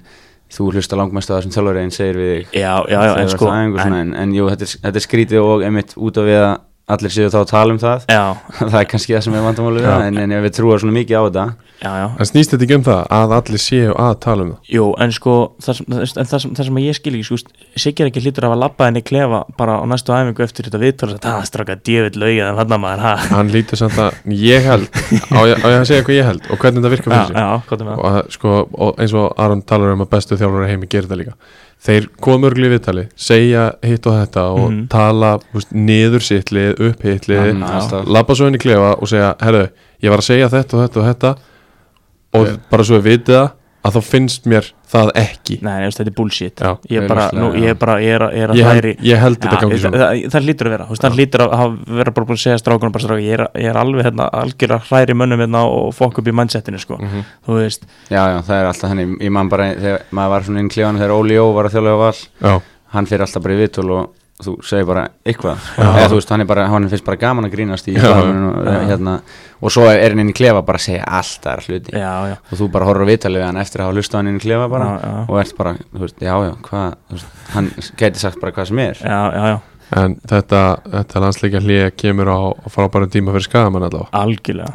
þú hlusta langmest á það sem þjálfur einn segir við þig. Já, já, já, en sko en, en, en, jú, þetta er, þetta er skrítið og einmitt út af við að allir séu þá að tala um það. Já, <laughs> það er kannski það sem er það, en, en við trúum svona mikið á þetta. Já, já. En snýst þetta ekki um það að allir séu að tala um það? Jú, en sko, það sem, en það sem, það sem ég skil ekki, sko, Siggi er ekki hlýtur af að labba henni klefa bara á næstu æfingu eftir þetta viðtal og það straka djöfitt laugið en hann maður, ha? Hann lítur samt að ég held á ég, á ég að segja hvað ég held og hvernig þetta virkar Já, fyrir sig. já, er og, að, sko, og eins og Aron talar um að bestu þjálfur heimi gerir það líka þeir koma örgli í viðtali segja hitt og þetta og Mhm. tala veist, niður sitt lið, upp hitt lið Mm, alltaf. labba svo inn í klefa og segja herru, ég var að segja þetta og þetta og þetta og Já. bara svo við vitið að þá finnst mér það ekki. Nei, þetta er bullshit. Já, Ég er bara, nú, ég er bara, ég er, er að ég, hlæri held, ég held þetta gangi svona. það, það hlýtur að vera, þú veist, það hlýtur að hafa vera bara búin að segja strákunum bara strákunum, ég er, ég er alveg hérna, algjör að hræri mönnum hérna og fokk upp í mindsetinu, sko, Mhm. þú veist. Já, já, það er alltaf þannig, ég man bara þegar maður var svona inn í klefanum þegar Óli Jó var að þjálfa á val. Já, hann fyrir alltaf bara í viðtöl og þú segir bara eitthvað. Já. eða þú veist, hann er bara, hann finnst bara gaman að grínast í og, Já. hérna, og svo er hann inn í klefa bara að segja alltaf hluti. Já, já, og þú bara horfir á viðtalið við hann eftir að hafa hlustað hann inn í klefa bara Já, já. og ert bara, þú veist, já, já, hvað þú veist, hann gæti sagt bara hvað sem er. Já, já, já, en þetta, þetta landsleikja hlýja kemur á, frábærum tíma fyrir skagamann allavega.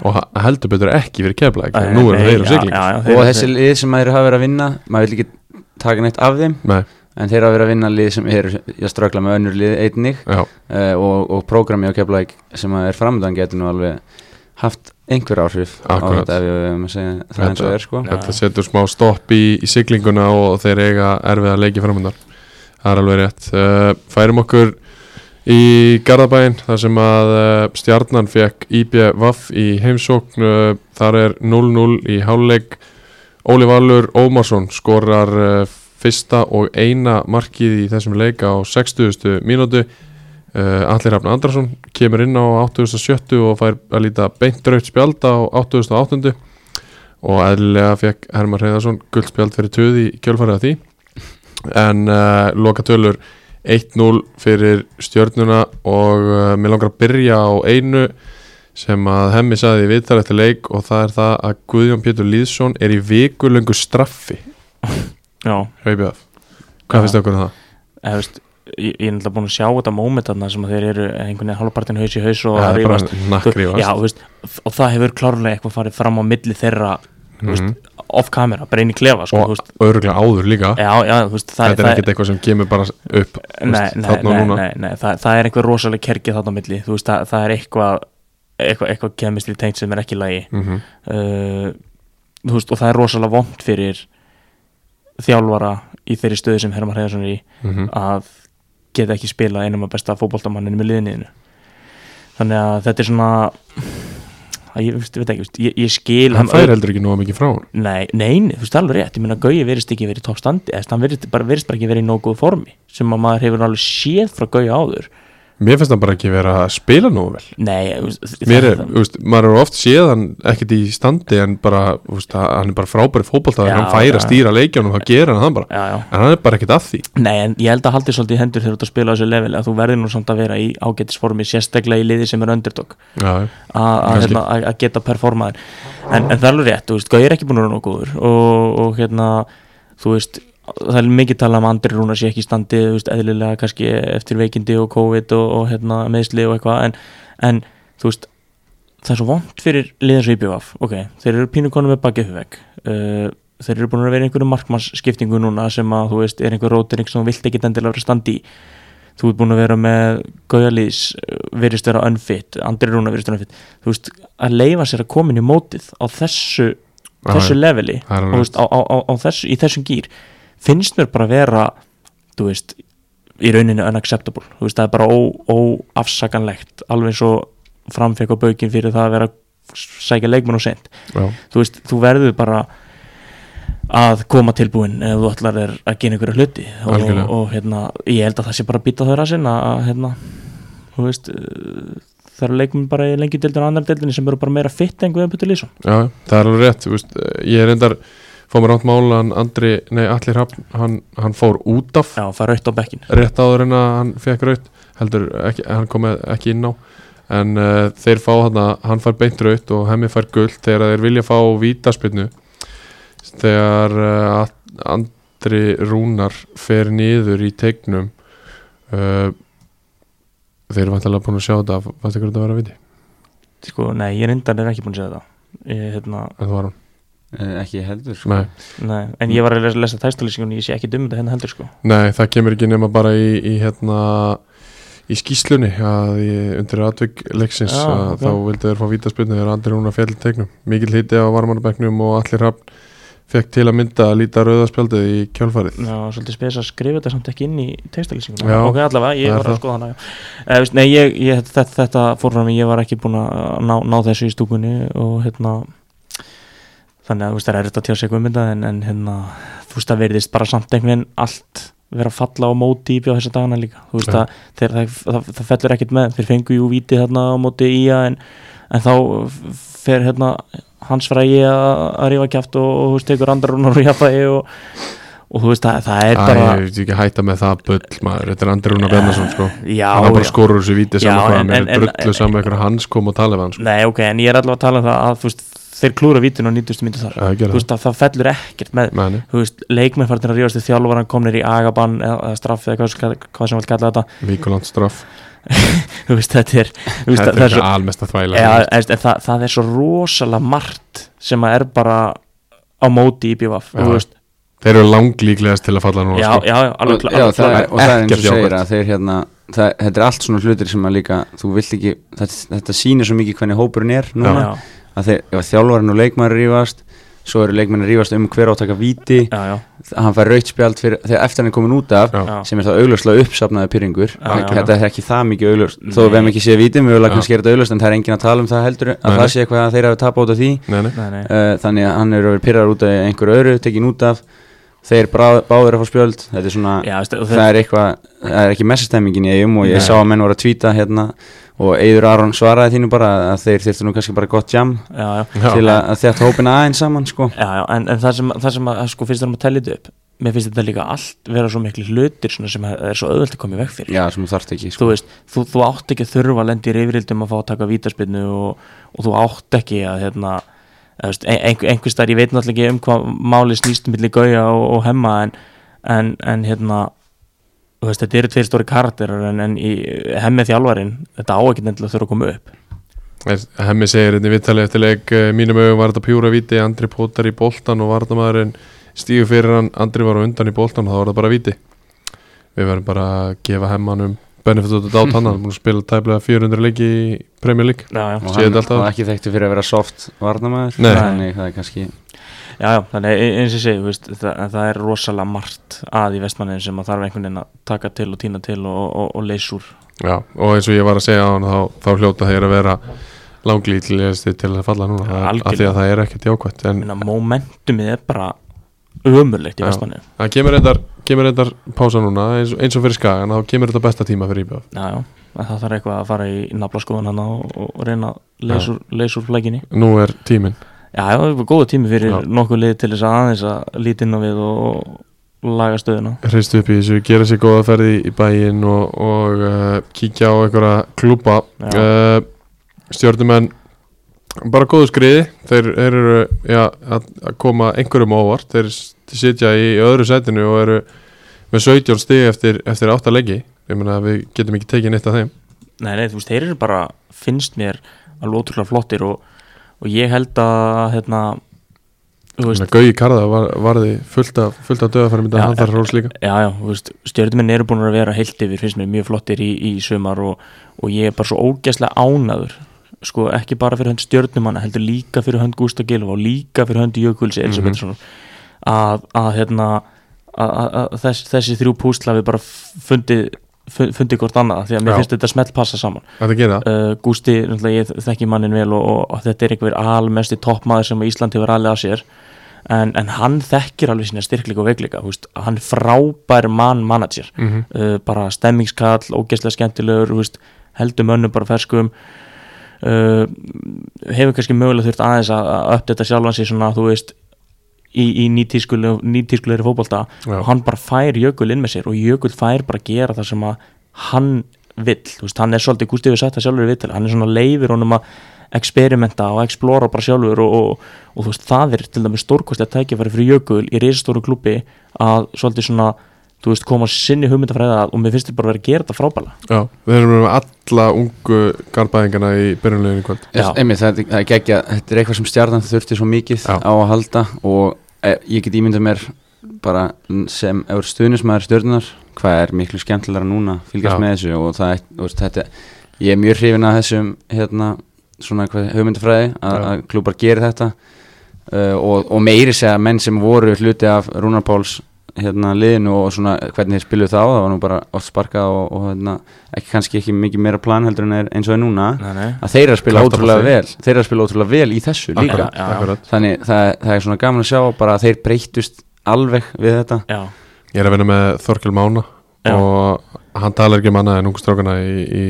Og heldur betur ekki fyrir kefla og þessi lið sem maður hafa verið að vinna maður vil ekki taka neitt af þeim. Nei, en þeir hafa verið að vinna lið sem er að ströggla með önnur lið einnig. Já, uh, og, og prógrami á Keflæk sem að er framöndan getur nú alveg haft einhver áhrif Akkurat. á þetta ef við höfum að segja það eins og er sko. þetta setur smá stopp í, í siglinguna og þeir eiga erfið að leiki framöndar það er alveg rétt. Uh, færum okkur í Garðabæinn þar sem að uh, stjarnan fekk IBVF í heimsókn. Uh, þar er 0-0 í háluleik Óli Valur Ómarsson skorar uh, fyrsta og eina markið í þessum leik á 60. mínútu uh, Allir Rafn Andrason kemur inn á 87. og fær að líta beint raut spjald á 88. og eðlilega fekk Herman Reyðarsson guldspjald fyrir töði í kjölfarið af því en uh, loka tölur 1-0 fyrir stjörnuna og uh, mér langar að byrja á einu sem að hemmi saði í viðtal eftir leik og það er það að Guðjón Pétur Lýðsson er í vikulöngu straffi. Hvað finnst þau okkur um það? eða veist ég ég er náttúrulega búin að sjá þetta moment þarna sem að þeir eru einhvern veginn halvpartin haus í haus og Það að er bara nakkrífast já, veist, og það hefur klárlega eitthvað farið fram á milli þeirra þú veist, Mhm. off camera, bara inn í klefa sko, og öruglega áður líka já, já, veist, Þetta er ekkert eitthvað sem kemur bara upp nei, veist, nei, nei, núna. nei, nei það, það er einhver rosalega kerkið þarna á milli veist, það, það er eitthvað eitthvað, eitthvað kemistri tengt sem er ekki í lagi Mhm. uh, og það er rosalega vond fyrir þjálfara í þeirri stöðu sem Herman Hreiðarsson er í Mhm. að geta ekki spila einum af besta fótboltamanninu með liðniðinu þannig að þetta er svona að ég, veist, veit ekki, ég, ég skil hann fær heldur ekki nóga mikið frá hann Nei, nei, þú veist alveg rétt, ég meina Gauji verist ekki verið eða hann verist bara, bara ekki verið í nógu góð formi, sem að maður hefur alveg séð frá Gauji áður mér finnst hann bara ekki vera að spila nógu vel. Nei, mér er, það- þú veist, maður er oft séð hann ekkert í standi en bara, þú veist, hann er bara frábæri fótboltaður, Já, hann fær já. að stýra leikjánum þá gera hann það bara, Já, já, en hann er bara ekkert að því. Nei, en ég held að haldi svolítið hendur þegar þú ert að spila á þessu level að þú verður nú samt að vera í ágætisformi sérstaklega í liði sem er underdog. Að- hérna, að- geta performaðin en, en það er alveg rétt, þú veist, Gauji er ekki búin að vera góður og, og hérna, þú veist það er mikið talað um Andri Rúnar sé ekki í standi veist, eðlilega kannski eftir veikindi og COVID og, og hérna, meðsli og eitthvað en, en þú veist það er svo vond fyrir liðan svo íbjöf ok, þeir eru pínu konum með bakið veg uh, þeir eru búin að vera einhverju markmannsskiptingu núna sem að þú veist, er einhver rótering sem þú vilt ekki endilega vera í. Þú ert búin að vera með Gaujalís verist vera unfit, Andri Rúnar verist vera unfit. Þú veist, að leifa sér að koma inn í mótið á þessu, þessu leveli og veist, á, á, á, á þessu, í þessum gýr finnst mér bara vera þú veist, í rauninni unacceptable. Þú veist, það er bara ó, óafsakanlegt alveg eins og framfekk á baukinn fyrir það að vera að sækja leikmenn og sent já, þú veist, þú verður bara að koma tilbúin ef þú ætlar er að gera einhverja hluti. Og, Algjörlega. og hérna, ég held að það sé bara að býta þau rassin að hérna, þú veist það eru leikmenn bara í lengi deildin og annar deildin sem eru bara meira fitt en Guðan Putur Lýsson já, það er alveg rétt þú veist, ég er endar fór mér átt mála hann Andri, nei Allir Hafn hann, hann fór út af. Já, það er aukt á bekkin rétt áður en að hann fekk raut heldur ekki, hann kom ekki inn á. En uh, þeir fá hann að hann fær beint raut og hemmi fær guld þegar þeir vilja fá vítaspinnu þegar uh, Andri Rúnar fer niður í tegnum uh, þeir eru vantilega búin að sjá þetta fannst ykkur þetta að vera viti? Sko, nei, ég reyndar er ekki búin að segja þetta. Ég, hérna, en það var hann ekki heldur sko. Nei, nei, en ég var að lesa, lesa tæstalýsingunni, ég sé ekki dum þetta hérna heldur sko. Nei, það kemur ekki nema bara í, í hérna í skýslunni að í, undir atvik leiksins Já, að ok. þá vildu þeir fá vítaspilnu þegar Andri Rúnar fjall í tegnum mikil hiti á varmannabæknum og allir hafn fekk til að mynda að líta rauðaspjaldið í kjálfarið. Já, svolítið spes að skrifa þetta samt ekki inn í textalýsinguna Já, Ok, allavega, ég var að skoða hana já. eh, veist, Nei, ég, ég, þetta, þetta fór fram í, ég var ekki búin að ná, ná þessu í stúkunni og hérna þannig að þú veist, það er erfitt að tjá sig um þetta en, en hérna, þú veist, það verðist bara samt einhvern veginn allt vera að falla á móti í bjóð þessa dagana líka. Þú veist, að þeir, það, það, það fellur ekkert með. Þeir fengu jú vítið þarna á móti í en, en þá fer hérna hans frægi að, að rífa kjátt og, og þú veist, tekur andrar og jafnvægi og, og þú veist, það, það er Æ, bara ég veit ekki hætta með það bull maður, þetta er Andri Rúnar Bjarnason sko. já, hann bara já. skorur þessu víti Já, saman hvað, en- er drullu saman eitthvað hans kom og tala við hann sko. Nei, ok, en ég er allavega að tala um það að þú veist, þeir klúra vítinu á 90. myndu þar. Já, þú veist, að það fellur ekkert með Meni, þú veist, leikmenn farnir að ríðast í þjálfvaran komnir í agabann eða, eða straff eða hvað, sem- hvað sem vil kalla þetta. <laughs> Víkuland straff. Veist, þetta er, Þetta er er almest að þvæla. Ja, en, það, það er svo rosalega margt sem að er bara á móti í Já, veist, Þeir eru langlíklegast til að falla núna já, sko. já, já, alveg, og, já, er- og það er eins og segir að þeir hérna það, þetta er allt svona hlutir sem að líka þú vilt ekki, þetta, þetta sýnir svo mikið hvernig hópurinn er núna. Já, að þeir, ef þjálfarinn og leikmæri rífast svo eru leikmæri rífast um hver átaka víti. Já, já, hann fær raut spjald fyrir, þegar eftir hann er komin út af Já. já, sem er það augljóslega uppsafnaði pyrringur Já, já. þetta er ekki það mikið augljóst. Þó við hefum ekki séð víti, mögulega Já. kannski er þetta augljóst en það er engin að tala um það heldur að Nei, það sé eitthvað að þeir hafi tapað út af því. Nei, nei. uh, þannig að hann er verið pyrrar út af einhverju öðru, tekin út af. Þeir báður að fá spjöld. Þetta er svona, já, það er eitthvað það er ekki messastemmingin í eigum og ég Nei. sá að menn voru að tvíta hérna og Eidur Aron svaraði þínu bara að þeir þyrftu nú kannski bara gott jam já, já, til að, að þetta hópina aðeins saman sko. Já, já, en, en það sem, það sem að, sko, finnst þér að tellja þetta upp mér finnst þetta líka allt vera svo miklu hlutir svona sem er svo auðvelt að koma í veg fyrir. Já, sem þú þarft ekki þú sko. veist, þú, þú átt ekki að þurfa að lendi í reyfrildum að fá að taka vítaspinnu og, og þú átt ekki að hérna, ein, einhver, einhver starf, ég veit náttúrulega ekki um hvað máli snýst milli gauja og, og hemma en, en, en hérna þú veist, þetta eru tveir stóri karakterar en, en í hemmi þjálfarin þetta á ekki nefnilega þurfa að koma upp Hemmi segir hérna í viðtali eftir leik eh, mínum augum var þetta pjúra víti Andri Pótar í boltan og varnamæðurinn stígu fyrir hann, Andri var á undan í boltan og þá var það bara víti við verðum bara að gefa hemmanum benefit út á hann, hann er búin að spila tæplega 400 leiki í Premier League já, já. og hann var ekki þekktu fyrir að vera soft varnamæður Nei. þannig það er kannski Já, já, þannig e- eins og ég segi, það, en það er rosalega margt að í vestmannin sem að þarf einhvern veginn að taka til og týna til og, og, og leysa úr. Já, og eins og ég var að segja á hann þá, þá hljóta þeir að vera langlítið til að falla núna Ja, ja, af því að það er ekkert jákvæmt momentumið er bara ömurlegt í vestmannin það kemur reyndar pása núna eins, eins og fyrir skagan, þá kemur þetta besta tíma fyrir IBF Já, já, það þarf eitthvað að fara í naflaskoðun hann og, reyna að úr flækinni Nú er tíminn Já, það er góða tími fyrir Já. nokkuð lið til þess að aðeins að líti inn á við og, laga stöðuna. Hristu upp í þessu, gera sér góða ferði í bæinn og, og uh, kíkja á einhverja klúpa uh, stjórnumenn bara góðu skriði. Þeir, eru ja, að, að koma einhverjum á óvart. Þeir sitja í öðru setinu og eru með 17 stig eftir, eftir 8 leggi ég meina að við getum ekki tekið neitt af þeim. Nei, nei, þú veist, þeir eru bara, finnst mér alveg ótrúlega flottir og, og ég held að, hérna Gauði Karða var, varði fullt af, fullt af döðafærum Já, hann þarf rós líka. Já, já, veist stjórnuminn eru búin að vera heilt yfir, finnst mér mjög flottir í, í sumar og, og ég er bara svo ógæslega ánaður sko, ekki bara fyrir hönd stjórnumanna, heldur líka fyrir hönd Gústa Gilva og líka fyrir hönd Jökuls Elisabethsson að, að, hérna að, að, þess, þessi þrjú púsla við bara fundið fu- fundið hvort annað, því að mér Já. finnst þetta smelt passa saman. Uh, náttúrulega ég þekki mannin vel og, og, og þetta er einhver almesti toppmaður sem Ísland hefur alveg að sér. En, en hann þekkir alveg sína styrkleika og veikleika veist, hann frábær mann manager. Mm -hmm. uh, bara stemmingskall, ógeðslega skemmtilegur þú veist, heldur mönnum bara ferskum. Uh, hefur kannski mögulega þurft aðeins að að uppdata sjálfan sig svona, þú veist í, í nýtískulegri fótbolta Já. og hann bara fær Jökul inn með sér og Jökul fær bara að gera það sem að hann vill, þú veist, hann er svolítið Gústi við sagt það sjálfur viðtali, hann er svona leifir honum að experimenta og explora bara sjálfur og, og, og þú veist, það er til dæmis stórkostlega tækifæri fyrir Jökul í reisastóru klubbi að svolítið svona þú veist, koma sinni hugmyndafræða að og mér finnst þetta bara að vera að gera þetta frábæla Já, við erum með alla ungu garbaðingana í byrjunleginu kvöld. Einmitt, það, er- það er geggja, þetta er eitthvað sem stjarnan þurfti svo mikið Já. á að halda og e, ég get ímyndað mér bara sem ef stuðnismæður stjörnunar hvað er miklu skemmtilega núna fylgjast Já. með þessu og það er, þú veist, þetta, ég er mjög hrifin að þessum hérna, svona hvað, hugmyndafræði að, klúbar gerir þetta uh, og, og meiri segja menn sem voru hluti af Rúnar Páls hérna liðinu og svona hvernig þeir spiluðu þá það var nú bara oft sparkað og, og hérna, ekki kannski ekki mikið meira plan heldur en er eins og er núna nei, nei. að þeir að spila ótrúlega vel þeir að spila ótrúlega vel í þessu líka Akkurat, Já, já, akkurat. þannig það, það er svona gaman að sjá bara að þeir breytust alveg við þetta Já, Ég er að vinna með Þorkel Mána Já. og hann talar ekki um annað en ungu strákana í, í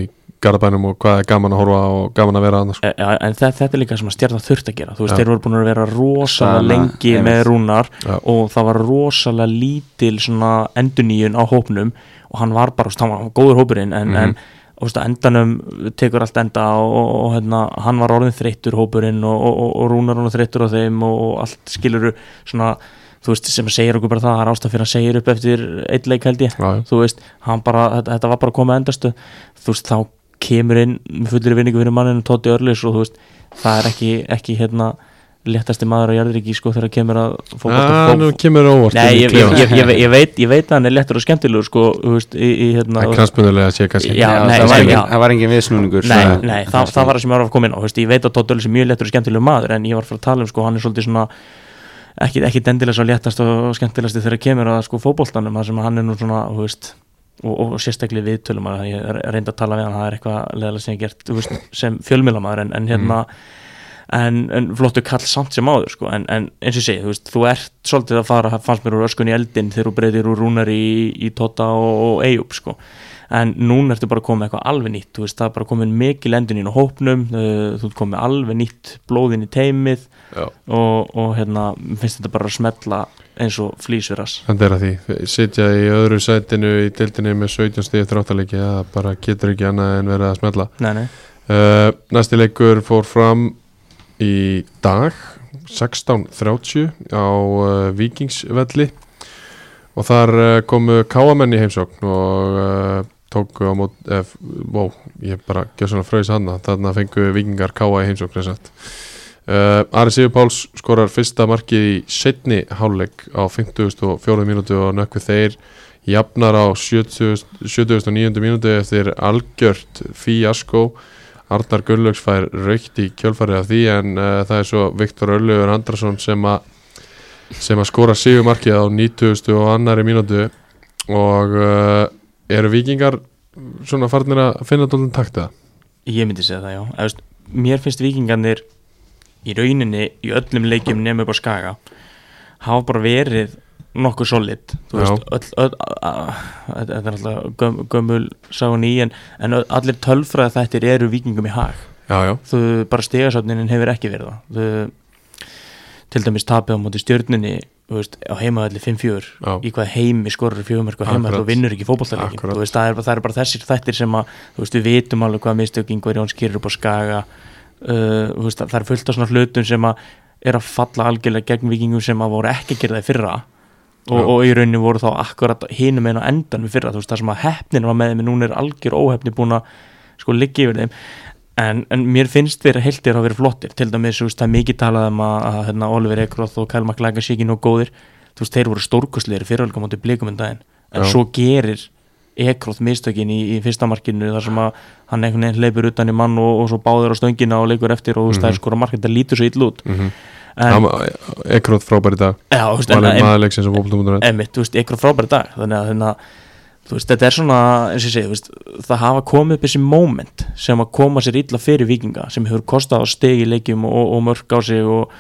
garabænum og hvað er gaman að horfa og gaman að vera annars e, já en þetta, þetta er líka sem að stjarnan þurft að gera þú veist, þeir voru búin að vera rosalega Sama, lengi einmitt. með Rúnar Já. og það var rosalega lítil svona enduníun á hópnum og hann var bara, hann var góður hópurinn en, Mhm. en þú veist, á endanum tekur allt enda og, og, og hérna, hann var orðin þreyttur hópurinn og, og, og, og Rúnar orðin þreyttur á þeim og, og allt skiluru svona, þú veist, sem segir okkur bara það það er ástæð fyrir að segja upp eftir eitt leik held ég þú veist, hann bara, þetta, þetta var bara að koma að endastu þú veist, þá kemur inn með fullir vinningu fyrir manninu Tóti Örlis og þú veist, það er ekki, ekki hérna léttasti maður á jarðriki sko þegar kemur að Ah, nú kemur það óvart Nei, ég, ég, ég, ég, ég, veit, ég veit að hann er léttur og skemmtilegur sko, hérna Það er knastbundulega að sé kannski Já, nei, það, var nei, engin, það var engin viðsnúningur Nei, svona- nei, það, það var það sem ég var að koma inn á veist, Ég veit að Tóti Örlis er mjög léttur og skemmtilegur maður en ég var að fara að tala um, sko, hann er svolítið svona ekki, ekki dendilega svo léttast og skemmtilegasti þegar kemur að sko fótboltanum þar sem hann er nú svona, veist og, og sérstaklega viðtölum að ég reyndi að tala við hann, það er eitthvað leðilega sem ég gert veist, sem fjölmjölamæður en, en hérna en, en flottu kall samt sem áður sko. en, en eins og ég segi, þú veist, þú ert svolítið að fara, fannst mér úr öskun í eldin þegar þú breytir úr rúnar í, í Totta og, og Eyjup sko en núna ertu bara komið eitthvað alveg nýtt veist, það er bara komið mikil endun inn á hópnum uh, þú ert komið alveg nýtt blóðin í teimið og, og hérna, finnst þetta bara að smetla eins og flýsveras Þetta er að því, sitja í öðru sætinu í dildinni með 17 stíð eftir áttalegi það bara getur ekki annað en verið að smetla nei, nei, uh, Næsti leikur fór fram í dag 16.30 á uh, Víkingsvelli. Og þar uh, komu káamenn í heimsókn og uh, tóku á mót eh, wow, ég bara gjör svona fröðis hana þarna fengu vikingar káa í heimsókn sem sagt. Uh, Ari Sigur Páls skorar fyrsta markið í setni hálfleik á 54. mínútu og nökku þeir jafnar á 70. 79. mínútu eftir algjört fíasko Arnar Gunnlaugs fær raukt í kjölfarið af því en uh, það er svo Viktor Öllur Andrason sem að sem að skora sigumarkið á 90. og annari mínútu og uh, eru vikingar svona farnir að finna dólinn takta Ég myndi segja það, já veist, Mér finnst vikingarnir í rauninni í öllum leikjum nefnum upp á skaga hafa bara verið nokkuð solid þú Já. veist, öll, öll, a, a, þetta er alltaf göm, gömul sáin í en, en allir tölfræði þættir eru vikingum í hag Já, já, þú bara stegasöfnin hefur ekki verið það þú, til dæmis tapið á móti stjörnunni þú veist, á heimaðalli 5-4 Já. í hvað heimi skorur fjögumörk heimaðalli Akkurat. og vinnur ekki veist, það það er bara þessir þættir sem að veist, við vitum alveg hvað mistök Ingvar Jóns gerir upp á skaga uh, veist, það er fullt af svona hlutum sem að er að falla algjörlega gegn vikingum sem að voru ekki að gera það í fyrra. Og, og í rauninni voru þá akkurat hinum einn á endan við fyrra, þú veist, það sem að heppnin var með þeim en núna er algjör óheppni búin að sko liggi yfir þeim. En, en mér finnst þeirra heiltir að vera flottir. Til dæmis, veist, það er mikið talað um að, að hérna, Oliver Ekroth og sé ekki nóg góðir. Þú veist, þeir voru stórkostlegir fyrirhalga móti blikum en daginn, en Já. svo gerir Ekroth mistökin í, í fyrsta markinu þar sem að hann einhvern veginn leipur utan í mann og, og svo báður á stöngina og leikur eftir og þú veist, það er skora markið, það lítur svo ill út. Mm en, Ekróð frábær í dag. Emitt, þú veist, Ekroth frábæri dag þannig að þannig að veist, þetta er svona, þú veist, það hafa komið upp þessi moment sem að koma sér illa fyrir vikinga sem hefur kostað á stegi leikjum og, og mörg á sig og,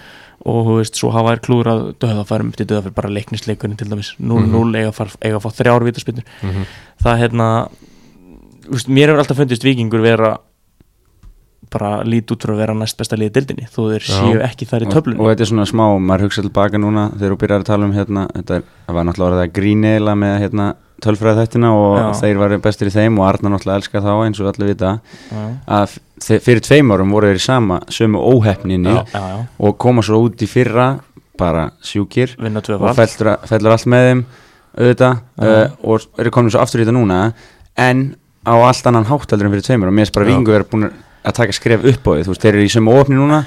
og þú veist, svo hafa þær klúrað döðafærum til döðafærum bara leiknisleikunni til dæmis. 0-0 eiga, að fara- eiga að fá þrjár vítaspinnur Mhm. það hérna þú veist, mér hefur alltaf fundist vikingur vera bara lít út fyrir að vera næst besta liðið dildinni þó þeir séu ekki þar í og, töflunni. og þetta er svona smá, maður hugsa tilbaka núna þegar þú byrjar að tala um hérna þetta var náttúrulega að gríni eiginlega með hérna tölfræði þettina og Já. þeir varu bestir í þeim og Arnar náttúrulega elska þá eins og allir vita Já. að fyrir tveim árum voru þeir í sama sömu óhefninni og koma svo út í fyrra bara sjúkir og fellur, fellur allt með þeim auðvitað uh, og eru komin svo aftur í þetta núna en á allt annan háttaldur en fyrir tveimur og mér finnst bara Já. vingu er búin að taka skref upp á því þú veist, þeir eru í sömu óöfni núna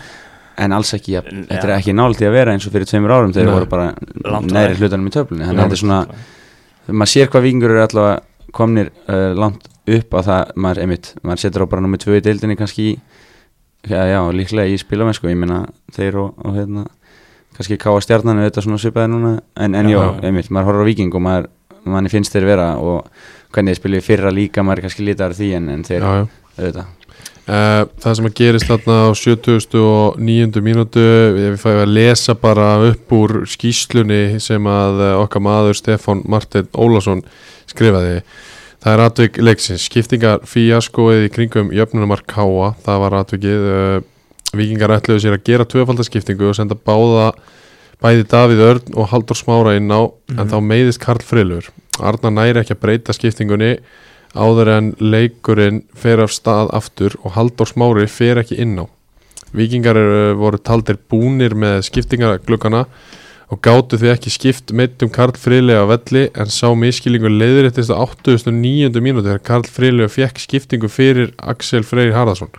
en alls ekki, ja, þetta er ekki nált í að vera eins og fyrir tveimur árum, þeir Nei. voru bara veg. hlutanum í töflunni þannig að þetta er svona maður sér hvað vingur eru allavega komnir uh, langt upp á það maður, einmitt, maður setur á bara nummið tvö í deildinni kannski í, já, já, líklega í spilamennsku, ég meina þeir og, og hérna kannski káa stjarnan auðvitað svona svipaði núna en, en Já. já, einmitt, maður horfður á viking og maður, manni finnst þeir vera og hvernig þeir spilið fyrra líka, maður kannski lítar því en, en þeir auðvitað það sem að gerist þarna á 70. mínútu við fæum að lesa bara upp úr skýslunni sem að eh, okkar maður Stefán Martin Ólásson skrifaði. Það er atvik leiksins, skiptingar fíaskoið í kringum jöfnumark Káa það var atvikið. Uh, vikingar ætluðu sér að gera tvöfaldaskiptingu og senda báða bæði Davíð Örn og Haldur Smára inn á en Mhm. þá meiðist Karl Frilur Arnar næri ekki að breyta skiptingunni áður en leikurinn fer af stað aftur og Halldór Smári fer ekki inn á Víkingar eru, voru taldir búnir með skiptingarglukkana og gátu því ekki skipt meittum Karl Friðlega á velli en sá miskilingur leiðréttist á 89. mínúti þegar Karl Friðlega fekk skiptingu fyrir Axel Freyr Harðarsson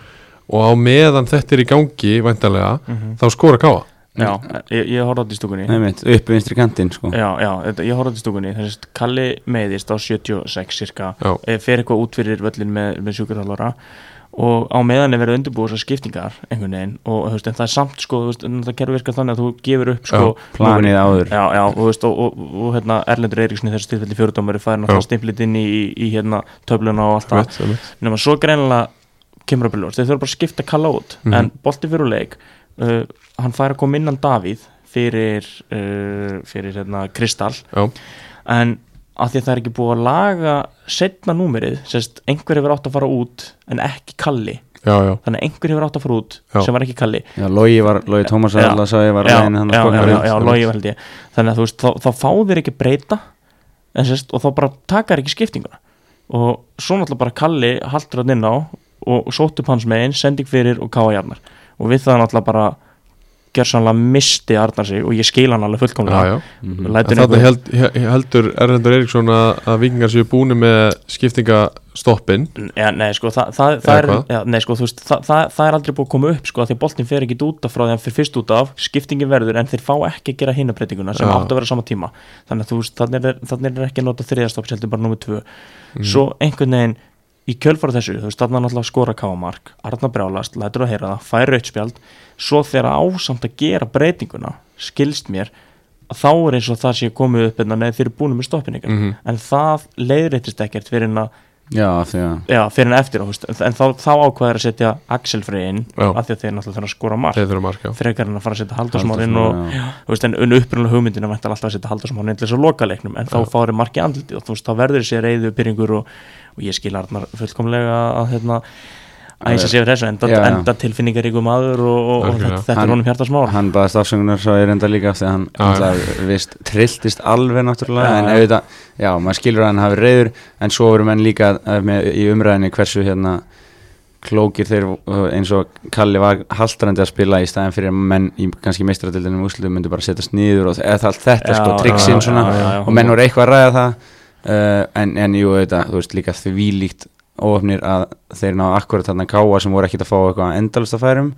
og á meðan þetta er í gangi væntalega Mhm. þá skora káa Já, ég, ég horfði á þetta í stúkunni einmitt, upp vinstri kantinn sko Já, já, þetta, ég horfði á þetta í stúkunni Þess að Kalli meiðist á 76 cirka Já. eh, fer eitthvað út fyrir völlin með, með sjúkurþálara og á meðan er verið undirbúið þessar skiptingar einhvern veginn og veist, en það er samt sko, en það gerur virkað þannig að þú gefur upp sko, planið áður Já, já, og, veist, og, og, og hérna, Erlendur Eiríksson í þessu tilfelli fjóruðdómari fær Já. náttúrulega stimplit inn í, í, í hérna, töfluna og allt það einmitt. nema svo greinilega kemur upp í ljós þeir þurfa bara að skipta kalla út Mhm. en bolti fyrir úr leik uh, hann fær að koma innan Davíð fyrir, uh, fyrir hérna, Kristall Já. en að því að það er ekki búið að laga setna númerið, sérst einhver hefur átt að fara út en ekki Kalli. Já, já, þannig að einhver hefur átt að fara út Já. sem var ekki Kalli. Já, Logi var, Logi Tómas alltaf var já, að já, skoða já, já, logi held ég. Þannig að þú veist, þá, þá fá þeir ekki breyta en sérst, og þá bara taka þeir ekki skiptinguna. Og svo náttúrulega bara Kalli haldur hann inn á og sótt upp hans megin, sending fyrir og káa jarnar og við það náttúrulega bara gjörsanlega misti Arnar sig og ég skil hann alveg fullkomlega já. Lætur En Þannig held, he- heldur Erlendur Eiríksson að, að vikingar séu búin með skiptingastoppin ja, nei, sko, það, það, Eða það, er, ja, nei, sko, veist, það, það, það er aldrei búið að koma upp sko, af því að boltin fer ekki út af frá því að hann fer fyrst út af skiptingin verður en þeir fá ekki að gera hinabreitinguna sem Já. átt að vera sama tíma þannig að þú veist, þannig er, þannig er ekki að nota þriðastopp heldur bara nummið tvö Mhm. svo einhvern veginn í kjölfara þessu þú veist, þannig að náttúrulega skora káamark Arna brjálast, lætur að heyra það, fær rautspjald svo þegar ásamt að gera breytinguna skilst mér að þá er eins og það sé komið upp en þeir eru búin með stoppin ykkar Mhm. en það leiðréttist ekkert fyrir en að Já, því að já, fyrir en eftir þú veist. en þá, þá ákveður að setja Axel Frey inn Já. af því að þeir náttúrulega þurfa að skora mark þeir þurfa marka frekar en að fara að setja Halldórsmár inn og Halldórsmár, já. þú veist, en, en upprunalega hugmyndin er alltaf að setja Halldórsmár inn til þess að loka leiknum en þá Já. fári marki andliti og þú veist, þá verður þessi reyðu byrjingur og, og ég skil Arnar fullkomlega að hérna að ég sé sér þessu, enda, enda tilfinningaríku maður og, og, og þetta, þetta Hann- er honum hjartasmál Hann baðast afsöngunar svo er enda líka þegar hann Já, já. alltaf vist trilltist alveg náttúrulega Já, en auðvitað, já, maður skilur að hann hafi reyður en svo eru menn líka eh, með, í umræðinni hversu hérna klókir þeir uh, eins og Kalli var haldrandi að spila í staðin fyrir að menn í kannski meistaradildinu úslu myndi bara setjast niður og eða allt þetta Já, sko, já, triksin já, svona. já, já, já. og menn voru eitthvað að ræða það uh, en, en jú, auðvitað, þú veist líka því líkt óöfnir að þeir ná akkurat þarna káa sem voru ekkit að fá eitthvað endalust að færum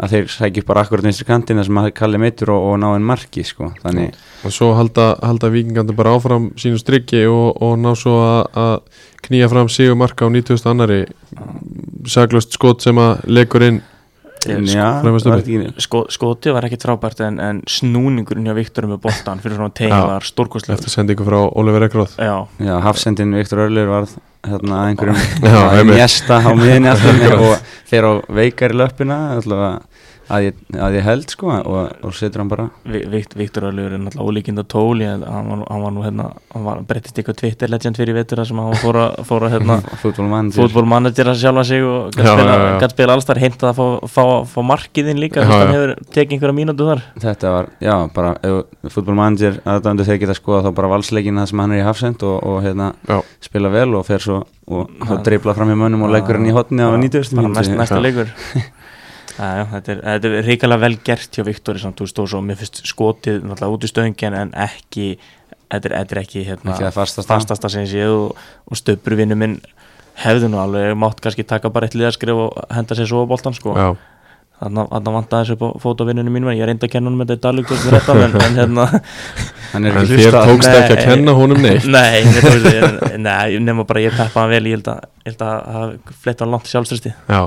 að þeir sækja bara akkurat vinstri kantina sem að Kalli meitur og, og ná einn marki sko, þannig og svo halda, halda vikingandi bara áfram sínu strikki og, og ná svo að, knýja fram sigur marka á 90. annari saglust skot sem að leikur inn Sko- sko, skotið var ekkit frábært en, en snúningurinn hjá Viktorum með boltan fyrir svona tegin var stórkostlega eftir sendingu frá Oliver Já, hafsendin Viktor Örlur var hérna einhverjum mjesta á miðinni alltaf <laughs> og þeir á veikar í löppina alltaf að ég, að ég held sko og, og setur hann bara. Vi- Vikt, Viktor Öllur er náttúrulega ólíkinda tóli en hann var, hann var nú hérna hann var breyttist eitthvað Twitter legend fyrir vetur þar sem hann fór að, fór að hérna <laughs> fútbolmann fútbolmanager að sjálfa sig og gætt Já, spila, alls þar heimtað að fá, fá, fá markiðin líka þú veist, hann hefur tekið einhverja mínútu þar. Þetta var, já, bara fútbolmanager aðdöndu þeir geta skoða þá bara valsleikin það sem hann er í hafsend og, og hérna Já. spila vel og fer svo og Já. dreifla fram í mönnum og leggur hann í hotni á Já, 90. bara næsta leikur <laughs> Já, já, þetta er, þetta er ríkalega vel gert hjá Viktori samt, þú og svo mér finnst skotið náttúrulega út í stöngin en ekki þetta er, þetta er ekki hérna, Ekki það fastasta. fastasta sem ég séð og, og stöpurvinnu minn hefði nú alveg mátt kannski taka bara eitt liðaskrif og henda sér svo á boltan sko. Já, þannig að vanta þessu upp á fótovinnunum mínum en ég reyndi að kenna honum þetta í 2013 en, en hérna er <laughs> þér tókst Nei. ekki að kenna honum neitt nei, nema bara ég peppa hann vel ég held að, að hafa flett hann langt sjálfströsti Já,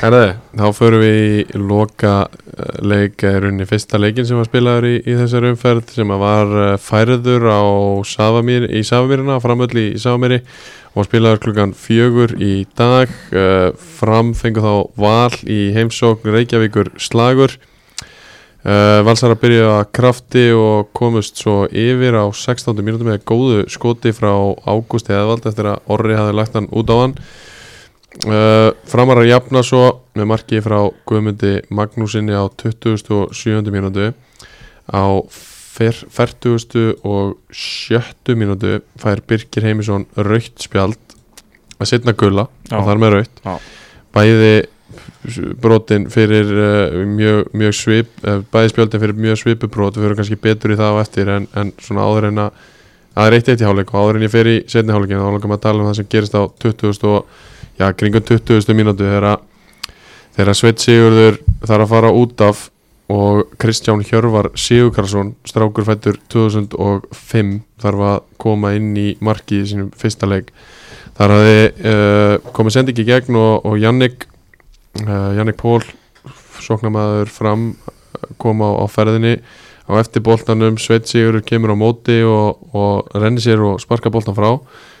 herðu, þá förum við í loka eh, leik er unni fyrsta leikin sem var spilaður í, í þessari umferð sem var eh, færður á Savamír, í Savamýrina, framöll í Savamýri og spilaður klukkan fjögur í dag uh, fram fengu þá val í heimsókn Reykjavíkur slagur Valsar að byrja að krafti og komust svo yfir á 16. mínútum með góðu skoti frá Ágústi Eðvald eftir að Orri hafði lagt hann út á hann Uh, framar að jafna svo með marki frá Guðmundi Magnúsinni á 27. mínútu á fer- 40. og 7. mínútu fær Birkir Heimisson raukt spjald að setna gulla Já. og þar með raukt Já. bæði brotin fyrir uh, mjög, mjög svip uh, bæði spjöldin fyrir mjög svipubrót við fyrir kannski betur í það á eftir en, en svona áður en að það er eitt eitt í hálfleik og áður en ég fer í setni hálfleikin þá langar maður að tala um það sem gerist á 20. og já, kringum 20. mínútu þegar að- Sveit Sigurður þarf að fara út af og Kristján Hjörvar Sigurkarsson strákur fættur 2005 þarf að koma inn í marki í sínum fyrsta leik þar hafði uh, komið sending í gegn og, og Jannik uh, Jannik Pól sóknamaður fram uh, kom á, á ferðinni á eftir boltanum Sveit Sigurður kemur á móti og, og renni sér og sparka boltan frá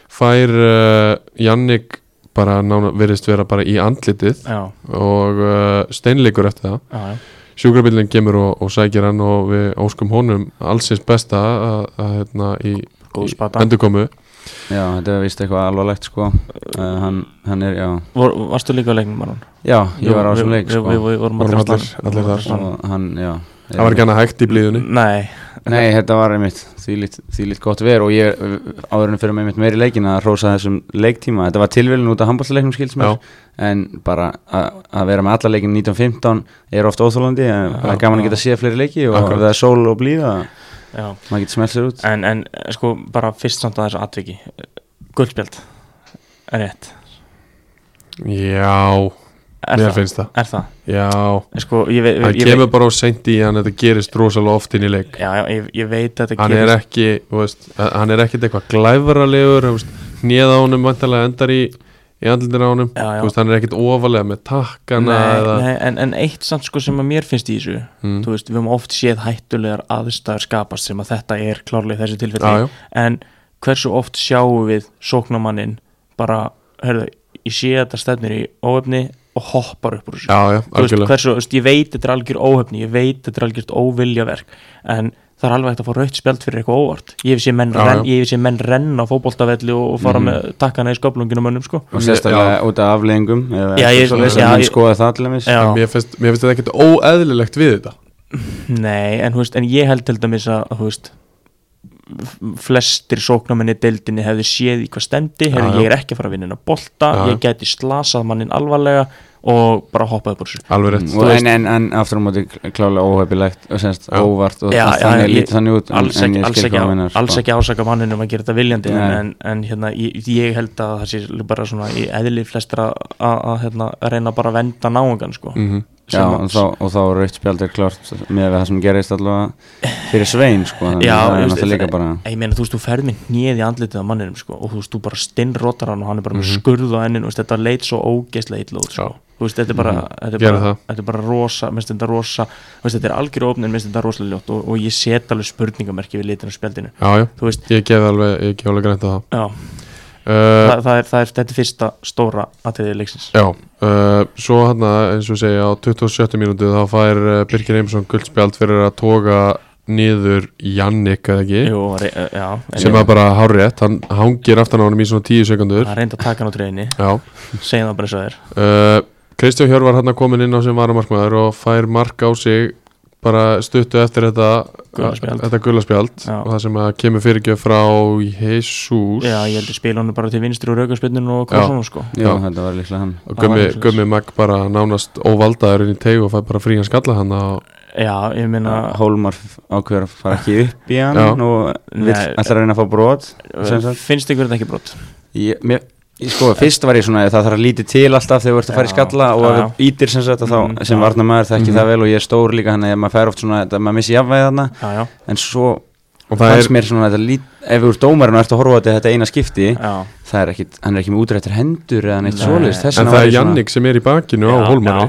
fær uh, Jannik bara nána, verðist vera bara í andlitið já, og uh, steinleikur eftir það já, já. sjúkrabillin kemur og, og sækir hann og við óskum honum allsins besta að, að hérna í, í spata. endurkomu Já, þetta er vist eitthvað alvarlegt sko uh, hann, hann er, já Vor, varstu líka á leiknum Maron? Já, ég var á þessum leik sko við, vorum Vorum allir, allir- allir þar. og hann, já það var ekki hann að hægt í blíðunni. Nei, Nei, þetta var einmitt því lít, gott ver og ég áðurinn fyrir mig einmitt meiri leikin að rósa þessum leiktíma. Þetta var tilvílun út af handbóltaleiknum skils mér. En bara að að vera með alla leikin 1915 er oft óþólandi en það er gaman að geta séð fleiri leiki og Akkurat. það er sól og blíða. Já. Maður getur smelt sér út. En, en sko bara fyrst samt að þessu atviki. Guldspjald er rétt. Já, er mér það, finnst það er það? já, sko ég, ve, hann ég, kemur bara á seint í hann þetta gerist rosalega oft inn í leik já, já, ég, ég veit að þetta hann er ekki þú veist, hann er ekkit eitthvað glæfralegur hnið á honum vantarlega endar í í andlindin á honum já, já. Þú veist, hann er ekkit ofalega með takkana Nei, eða, nei, en, en eitt samt sko sem að mér finnst í þessu Mm. þú veist, við höfum oft séð hættulegar aðstæður skapast sem að þetta er klárlega í þessu Já, tilfelli já. en hversu oft sjáum við sóknamannin bara, herðu, ég sé að þetta stefnir í óöfni og hoppar upp úr þessu. Já, já, Þú veist, hversu, þú veist, ég veit þetta er algjör óhefni ég veit þetta er algjört óviljaverk en það er alveg hægt að fá rautt spjald fyrir eitthvað óvart. Ég hef sé menn, renn, menn renna á fótboltavelli og, fara Mhm. með takkana í sköplunginu mönnum sko. og sérstaklega út af já, ég- finnst, þetta ekkit óeðlilegt við þetta. Nei, en, veist, en ég held til dæmis að flestir sóknamenni deildinni hefði séð í hvað stemdi Já, hefði já. ég er ekki að fara að vinna inn að bolta Já, já. ég gæti slasað mannin alvarlega og bara hoppað upp úr þessu alveg rétt Mm, en, en, en aftur á móti klálega óhefilegt og semst Já. óvart og Já, það- já, þannig lítið þannig út en- alls ekki, alls ekki, meinar, alls sko. ekki ásaka mannin um að gera þetta viljandi en, en, en hérna, ég, ég held að það sé bara svona í eðli flestra að, að hérna, reyna bara að venda náungan sko. mm Já, og þá, og þá er rautt spjald er klart með það sem gerist allavega fyrir Svein sko, Já, er líka bara ég meina þú veist, þú ferð með í andlitið á manninum sko, og þú veist, þú bara stinnrótar hann og hann er bara með Mhm. skurð á enninu, veist, þetta leit svo ógeðslega illa út sko. Veist, þetta er bara, Mhm. þetta er bara, þetta er bara rosa minnst þetta rosa, þú veist, þetta er algjör ofnin minnst þetta rosalega ljótt og, og ég set alveg spurningamerki við litin á spjaldinu, já, já, veist, ég gef alveg ég gef alveg grænt á það já uh, það, það, er, það er, þetta fyrsta stóra atriði leiksins. Já, uh, svo hann eins og segja á 27. mínútu þá fær uh, Birgir Eimsson guldspjald fyrir að toga niður Jannik eða ekki? Jú, já, sem er bara hárétt, hann hangir aftan á honum í svona 10 sekundur það reyndi að taka hann á treyðinni Já, segjum það bara það er. Uh, Kristján Hjörvar hann komin inn á sem varamarkmaður og fær mark á sig bara stuttu eftir þetta Gula spjald. þetta gulaspjald og það sem að kemur fyrirgjöf frá Jesus Já, ég heldur spila hann bara til vinstri og raukarspillinu og svona sko Já. þetta var líklega hann og Gummi. Gummi Magg bara nánast óvaldaður inn í teg og fær bara frían skalla hann á Já, ég meina Hólmar ákveður að fara ekki upp í hann og vill Nei. ætla að reyna að fá brot finnst ykkur þetta ekki brot ég, mér, ég, sko, fyrst var ég svona það þarf að lítið til alltaf þegar þú ert að fara í skalla og já. þú ítir sem sagt að þá, Mhm, sem já. varnar maður þekki Mhm. það vel og ég er stór líka hann að maður fær oft svona, þetta, maður missi jafnvæði þarna Já, já, en svo og það fannst mér svona þetta lít, ef þú ert dómarinn og ert að horfa á þetta, eina skipti já það er ekkit, hann er ekki með útrættir hendur eða neitt þess en það er Jannik sem er í bakinu á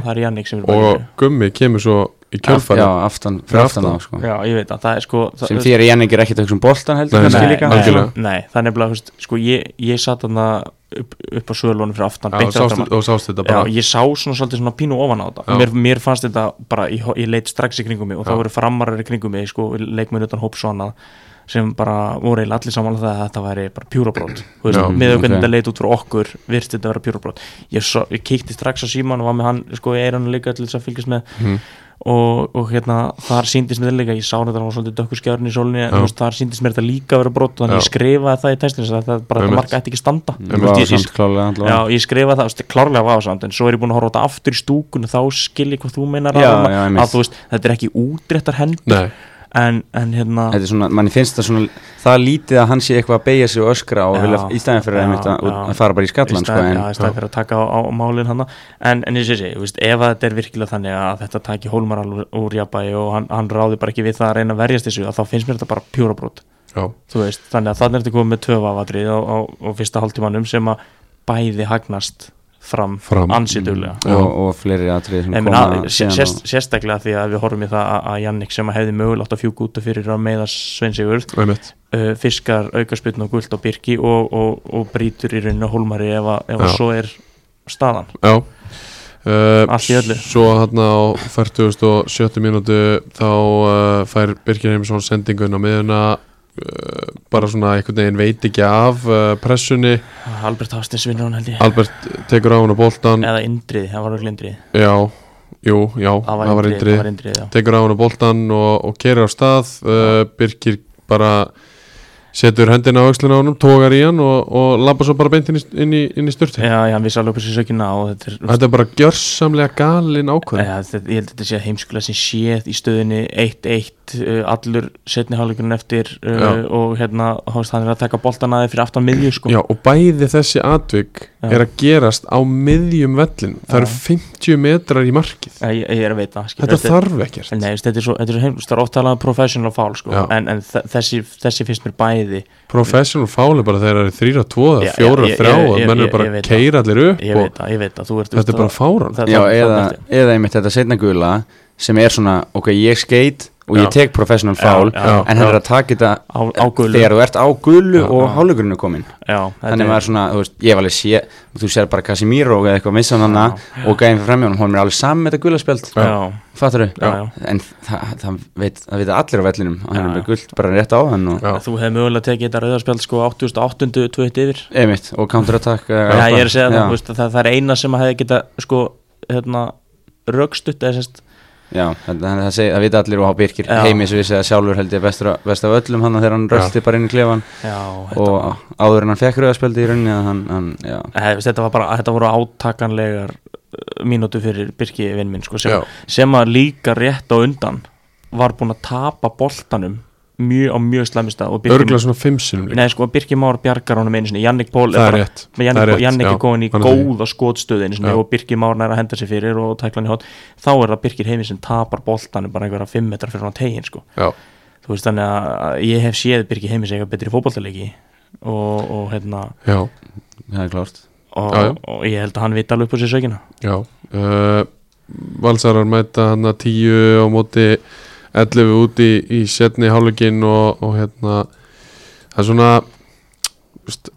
það er sem er og. Gummi kemur svo í kjölfari já, aftan, fyrir aftan aftan. á sko. Já, ég veit að það er sko það, sem því er Jannik er ekkit að hugsa um boltan heldur Nei, það er nefnilega, sko, ég, ég satt þarna upp, upp á svölunum fyrir aftan Já, sást, og sást þetta Já, bara ég sá svona svolítið svona pínu ofan á þetta Já. mér, mér fannst þetta bara, ég, ég leit strax í kringum mig og Já. það voru framarar í kringum mig, sko, leikmenn utan hóps og annað sem bara voru eiginlega allir saman það að þetta væri bara pjúrabrót <clears throat> með ok. hvernig þetta leit út fyrir okkur virst þetta að vera pjúrabrót ég, ég kíkti strax á síman og var með hann sko í eiranu líka til þess að fylgjast með Mhm. og, og hérna þar síndist mér líka, ég sá þetta var svolítið dökkur skjárn í en Já. þú veist, þar síndist mér þetta líka að vera brot þannig Já. ég skrifaði það í tæstinu það er bara þetta marka ætti ekki að standa það var veist, ég- samt klálega allavega. Já, ég skrifa það, þú veist, klárlega vafasamt en svo er ég búin að horfa þetta aftur í stúkun þá skil ég hvað þú meinar Já, að, já, einmitt. að þú veist, þetta er ekki útréttar hend Nei, en, en hérna Þetta er svona, manni finnst það svona það lítið að hann sé eitthvað að beigja sig og öskra og Já, vilja í staðin fyrir já, einmitt að, já. að fara bara í í skallan sko, í stað fyrir að taka á, á málin hann en, en ég sé sé, ef að þetta er virkilega þannig að þetta taki hólmar alveg úr jafnbæi og hann, hann ráði bara ekki við það að reyna að verjast þessu að þá finnst mér þetta bara þú veist, þannig að þannig er þetta komið með töfafatrið á, á, á fyrsta hálftímanum sem að bæði hagnast fram, Fram. ansýtulega Já. og, og fleiri atrið sem koma að, sérst, sérstaklega því að við horfum í það að, Jannik sem hefði mögulegt að fjúka út af fyrir að meða Sveinsigurð einmitt uh, fiskar aukarspiln og guld á Birki og, og, og brýtur í rauninu hólmari ef, að, ef að Já. svo er staðan Já uh, Allt í öllu. Svo hann á 40.70 mínútu þá uh, fær Birgir Heimsson sendingun á miðuna bara svona einhvern veginn veit ekki af uh, pressunni. Albert Hafstins vinnur hann held ég. Albert tekur á hann á boltan eða Indrið, það var auðvitað Indrið Já, jú, já, það var Indrið, tekur á hann á boltan og, og kerir á stað. Uh, Birgir bara setur hendina á aukslina á honum, tógar í hann og, og labba svo bara beint inn í, inn í, inn í styrti já, já, hann vissi alveg hversu sökina og þetta er Þetta er bara gjörsamlega galin ákvörð Ja, þetta, ég held að þetta sé heimskulega sem séð í stöðinni 1-1 uh, allur setni hálfleikurinn eftir uh, Já. og hérna, hann er að taka boltan aðeins fyrir aftan miðju sko. Já, og bæði þessi atvik Já. er að gerast á miðjum vellin það eru Já. 50 metrar í markið. Ég, ég er að veita skilur, Þetta þarf ekkert. Nei, þetta er svo, þetta er svo er um professional foul sko, en, en þe- þessi, þessi finnst mér bæði professional foul er bara þegar það er þrýra tvo Já, eða fjóra ég- menn er bara að keira allir upp ég og veit það, ég veit það, þú ert þetta er bara fáran eða einmitt þetta setna gula sem er svona, ok, ég skeit og ég tek professional foul en hann er að taka þetta á, á þegar þú ert á gulu Já. og hálugurinn er komin já, þetta þannig er- svona, þú veist, ég hef alveg sé þú sér bara Casemiro eða eitthvað missan hann og gæðin fyrir fremjónum, hún er alveg saman með þetta fattar já, já. en það, það, veit, það allir á vellinum og hann er með gult bara rétt á hann þú hefði mögulega tekið þetta rauðarspjald sko 88. 21 yfir. Einmitt, og counter-attack er að það, það, það er eina sem að hefði geta sko, hérna rögstutt eða sérst já, það, það, það, veit allir og á Birkir Já. heimis vissi að sjálfur held ég best af öllum hann þegar hann rölti bara inn í klefan já, og áður en hann fekk rauðarspjaldi í rauninni að hann, hann, veist, þetta bara, þetta voru átakanlegar uh, mínútu fyrir Birki vinn minn sko, sem, sem að líka rétt á undan var búin að tapa boltanum mjög á mjög slæmista og Birkir, örgla svona fimm sinum líka. Nei, sko, Birki Már bjargar honum einu sinni, Jannik Pól það er rétt. Jannik, er góðin í góða Já. og Birki Már nær að henda sér fyrir og tækla hann í hot. Þá er það Birkir heimi sem tapar boltanum bara einhverja 5 metrar fyrir hann tegin sko. já, þú veist þannig að ég hef séð Birki heimi sem eitthvað betri fótboltalegi og, og hérna já, það er klárt. Og, Já, já. og ég held að hann vita alveg upp á sér sökina. Já. Uh, Valsarar mæta hann að tíu á móti 11 út í, í setni hálfleikin og, og hérna það er svona veist,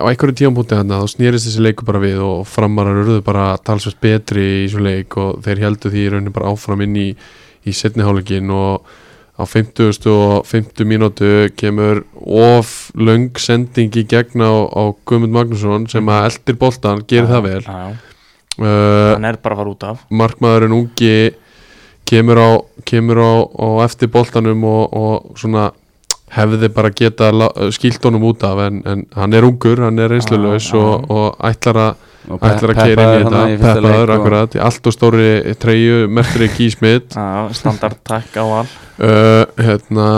á einhverju tíampúti hann þá snýrist þessi leiku bara við og framarar urðu bara talsvægt betri í svo leik og þeir heldur því í rauninni bara áfram inn í, í setni hálfleikin og á 50 og 50 mínútu kemur of löng sending í gegn á, á Guðmund Magnússon sem að eldir boltan, gerir það vel já, já. uh, hann er bara að fara út af markmaðurinn ungi kemur á, kemur á, á eftir boltanum og, og svona hefði bara geta skilt honum út af en, en hann er ungur, hann er reynslulaus Já, já. og, og ætlar að ætlar að keira inn í þetta. peppaður, akkurat, í allt og stóri treyju, mertur ekki í smitt já, standard takk á all uh, hérna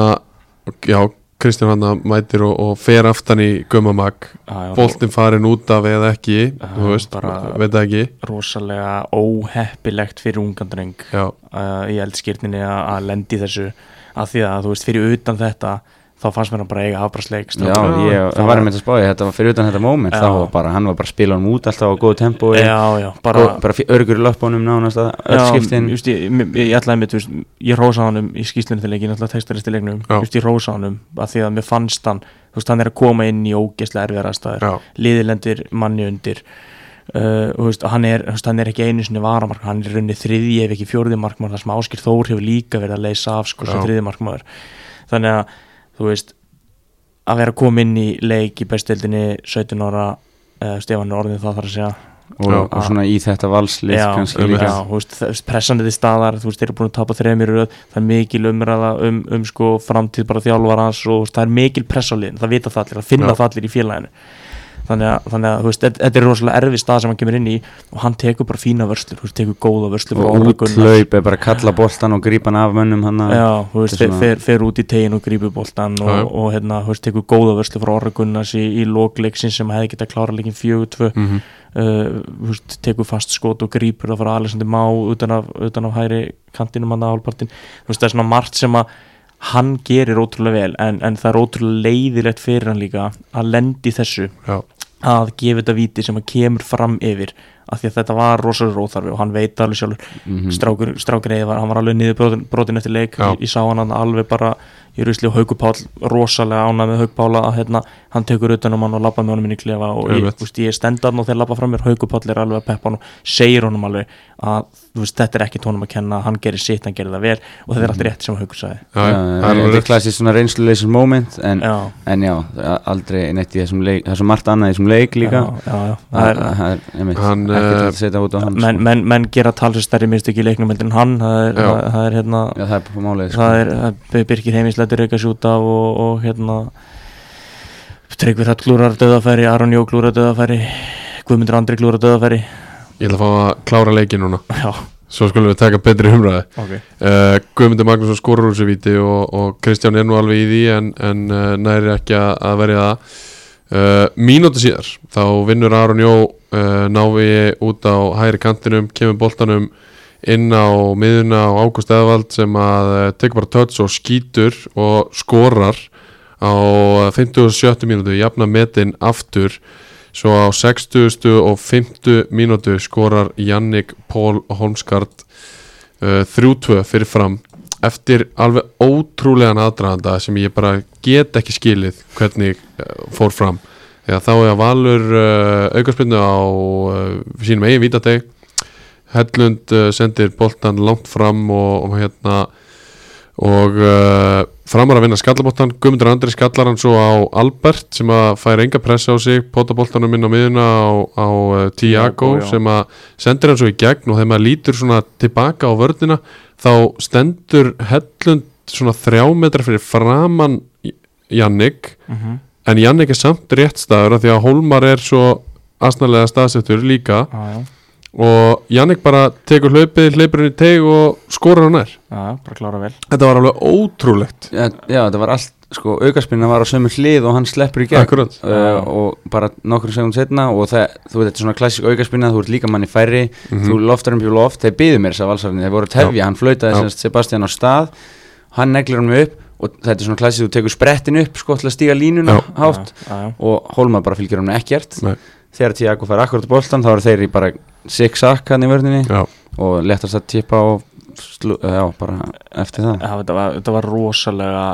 já, Kristján hann mætir og, og fer aftan í já, boltin farin út af eða ekki Já, þú veist, veit það ekki. rosalega óheppilegt fyrir ungandreng uh, í eldskýrninni að að lendi þessu. Að því að þú veist fyrir utan þetta þá fannst mér hann bara eiga afbrastleik Já, ég, það var einmitt að spáði, þetta var fyrir utan þetta moment, Já. þá var bara, hann var bara að spila hann út alltaf á góðu tempói, já, já, bara bara, bara örgur í löpunum nánast að öll Já, skiptin, just, ég, ég, ég ætlaði mitt, veist, ég rósa hann um í skýslunni til leikin, alltaf textaristi leiknum. Já. just, ég rósa hann um að því að mér fannst hann þú veist, hann er að koma inn í ógeðslega erfiðar aðstæður. Liðilendir manni undir. Uh, og, veist, hann, er, hann er ekki einu sinni varamark hann er runni þriðji ef ekki fjóriði markmaður þar sem Áskir Þór hefur líka verið að leysa af sko, þriðji markmaður. Þannig að þú veist að vera að koma inn í leik í bestildinni 17 ára uh, Stefán er orðin það þarf að segja og, Já. og svona í þetta valslið já, líka, já, þú veist, pressanið í staðar þú veist, þeir eru búin að tapa þreymir röð það er mikil umræða um, um sko framtíð bara þjálfarans og það er mikil press á liðin það vita það allir, það finna Já. það allir í félaginu þannig að, þannig að þú veist, þetta þetta er rosalega erfið stað sem hann kemur inn í og hann tekur bara fína vörslur, þú veist, tekur góða vörslur og útlaup er bara að kalla boltan og grípa hann af mönnum hann er fer, svona- fer, fer út í tegin og grípur boltan og, já. og hérna, veist, tekur góða vörslu frá Orra Gunnars í, í lokleiksinn sem hefði getað klára leikin fjögur tvö. Mm uh, þú veist, tekur fast skot og grípur það frá Alexander Má utan af, utan af hæri kantinum hann að álpartin það er svona margt sem að hann gerir ótrúlega vel en, en það er ótrúlega leiðilegt fyrir hann líka að lendi þessu. Já, að gefa þetta víti sem að kemur fram yfir af því að þetta var rosalega róþarfi og hann veit alveg sjálfur Mhm. strákur, strákur eða hann var alveg niður brotin, brotin eftir leik, Já. ég, sá hann alveg bara í rusli og Haugupál rosalega ánað með Haugupála að hérna, hann tekur utan um hann og labba með honum inn í klefa og ég, veist, ég stend hann og þegar labba fram mér. Haugupál er alveg að peppa hann og segir honum alveg að þú veist, þetta er ekki tónum að kenna hann gerir sitt, hann gerir það vel og þetta er allt rétt sem Haugur sagði. Það er þetta er klassist svona reynsluleysins moment en, já, en já, aldrei neitt í þessum leik, það er svo margt annað í þessum leik líka. Já, já, já. það Það er, er, það er ekki til eh, að setja út á hann menn, sko. gera talsið stærri mistök í leiknum heldur en hann það er, Heimisleitur auka sjúta og, og hérna Tryggvi Hrall klúrar döðafæri Aron Jó klúrar döðafæri Guðmundur Andri klúrar döðafæri ég ætla að fá að klára leikin núna. <laughs> Já, svo skulum við taka betri umræði ok. Uh, Guðmundur Magnússon skorur úr sér víti og, og Kristján er nú alveg í því en, en uh, næri ekki að, verja það. Uh, mínúti síðar þá vinnur Aron Jó návi út á hægri kantinum kemur boltanum inn á miðuna á Ágúst Eðvald sem að uh, tekur bara töts og skýtur og skorar á 57. mínútu jafna metin aftur svo á 60. og 50. mínútu skorar Jannik Pól Holmskart uh, 3-2 fyrir fram eftir alveg ótrúlegan aðdraðanda sem ég bara get ekki skilið hvernig uh, fór fram Þegar þá er að Valur uh, aukarspilnu á sínum eigin vítateg Hellund uh, sendir boltan langt fram og, og hérna og uh, framar að vinna skallabottan Guðmundur Andri skallar hann svo á Albert sem að fær enga pressa á sig potaboltanum inn á miðuna á, á uh, Tiago Tiago, sem að sendir hann svo í gegn og þegar maður lítur svona tilbaka á vörnina þá stendur Hellund svona þrjá metra fyrir framann Jannik. Mhm. en Jannik er samt rétt staður af því að Hólmar er svo asnalega staðsettur líka. Já, já, og Jannik bara tekur hlaupið, hleypur henni í teg og skorar hann nær. Já, bara klára vel. Þetta var alveg ótrúlegt. Já, já, þetta var allt, sko, aukarspinna var á sömu hlið og hann sleppur í gegn. Akkurat. uh, og bara nokkur sekund setna og það, þú veit, þetta er svona klassík aukarspinna þú ert líka manni færri, þú loftar um bjú loft þeir byðu mér þess að valsarni, þeir voru að tefja hann flautaði semst Sebastian á stað hann neglir hann upp og þetta er svona klassík þú tekur sprettin upp, sko, til að stíga línuna Já. hátt Já, já, og Hólmar bara fylgir hann ekkert. Nei. Þegar Tiago fær akkurat á boltan þá eru þeir í bara six-sack hann í vörninni já, og lettast að tippa og slu, já, bara eftir það. Þetta, var, þetta var rosalega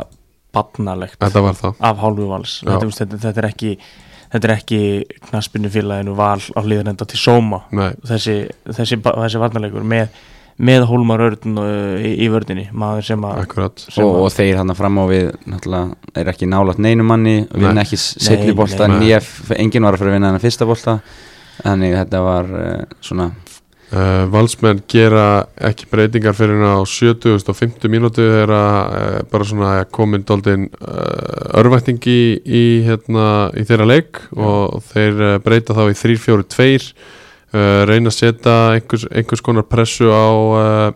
barnalegt þetta var það. af hálfu vals. Já. þetta, þetta, þetta er ekki þetta er ekki knaspinu félaginu val á liðanenda til sóma. Þessi, þessi, þessi varnarleikur með, með Hólmar Örn uh, í, í vördinni maður sem að sem og, að- og þeir hann fram á við er ekki nálat neinu manni vinna ekki setni nýja, enginn var að fyrir að vinna þennan fyrsta bolta þannig þetta var uh, svona uh, Valsmenn gera ekki breytingar fyrir hérna á 70 og 50 mínútu þegar uh, bara svona komin doldin uh, örvætting í, í, hérna, í þeirra leik og þeir uh, breyta þá í 3-4-2 uh, reyna að setja einhvers, einhvers konar pressu á uh,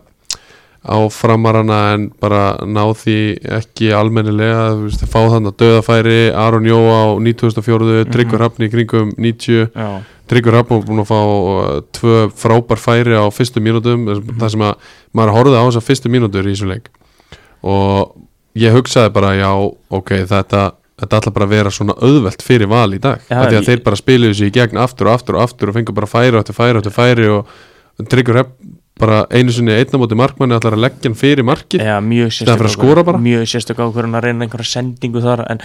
á framarana en bara ná því ekki almennilega. Þú veist, fá þannig að döðafæri Aron Jó á 94. Tryggur Hafni í kringum 90 já, Tryggur var búin að fá uh, tvö frábær færi á fyrstu mínútum. Mhm. það sem að maður horfði á þessar fyrstu mínútur í þessum leik. Og ég hugsaði bara já, ok, þetta þetta ætla bara að vera svona auðvelt fyrir val í dag. Já, af því að þeir bara spiluðu sig í gegn aftur og aftur og aftur og fengur bara færi eftir færi eftir færi og Tryggur bara einu sinni einna móti markmanni ætlar að leggja hann fyrir markið. Já, mjög Staðan fyrir að skora bara? mjög sérstök ákvörðun að reyna einhverja sendingu þar en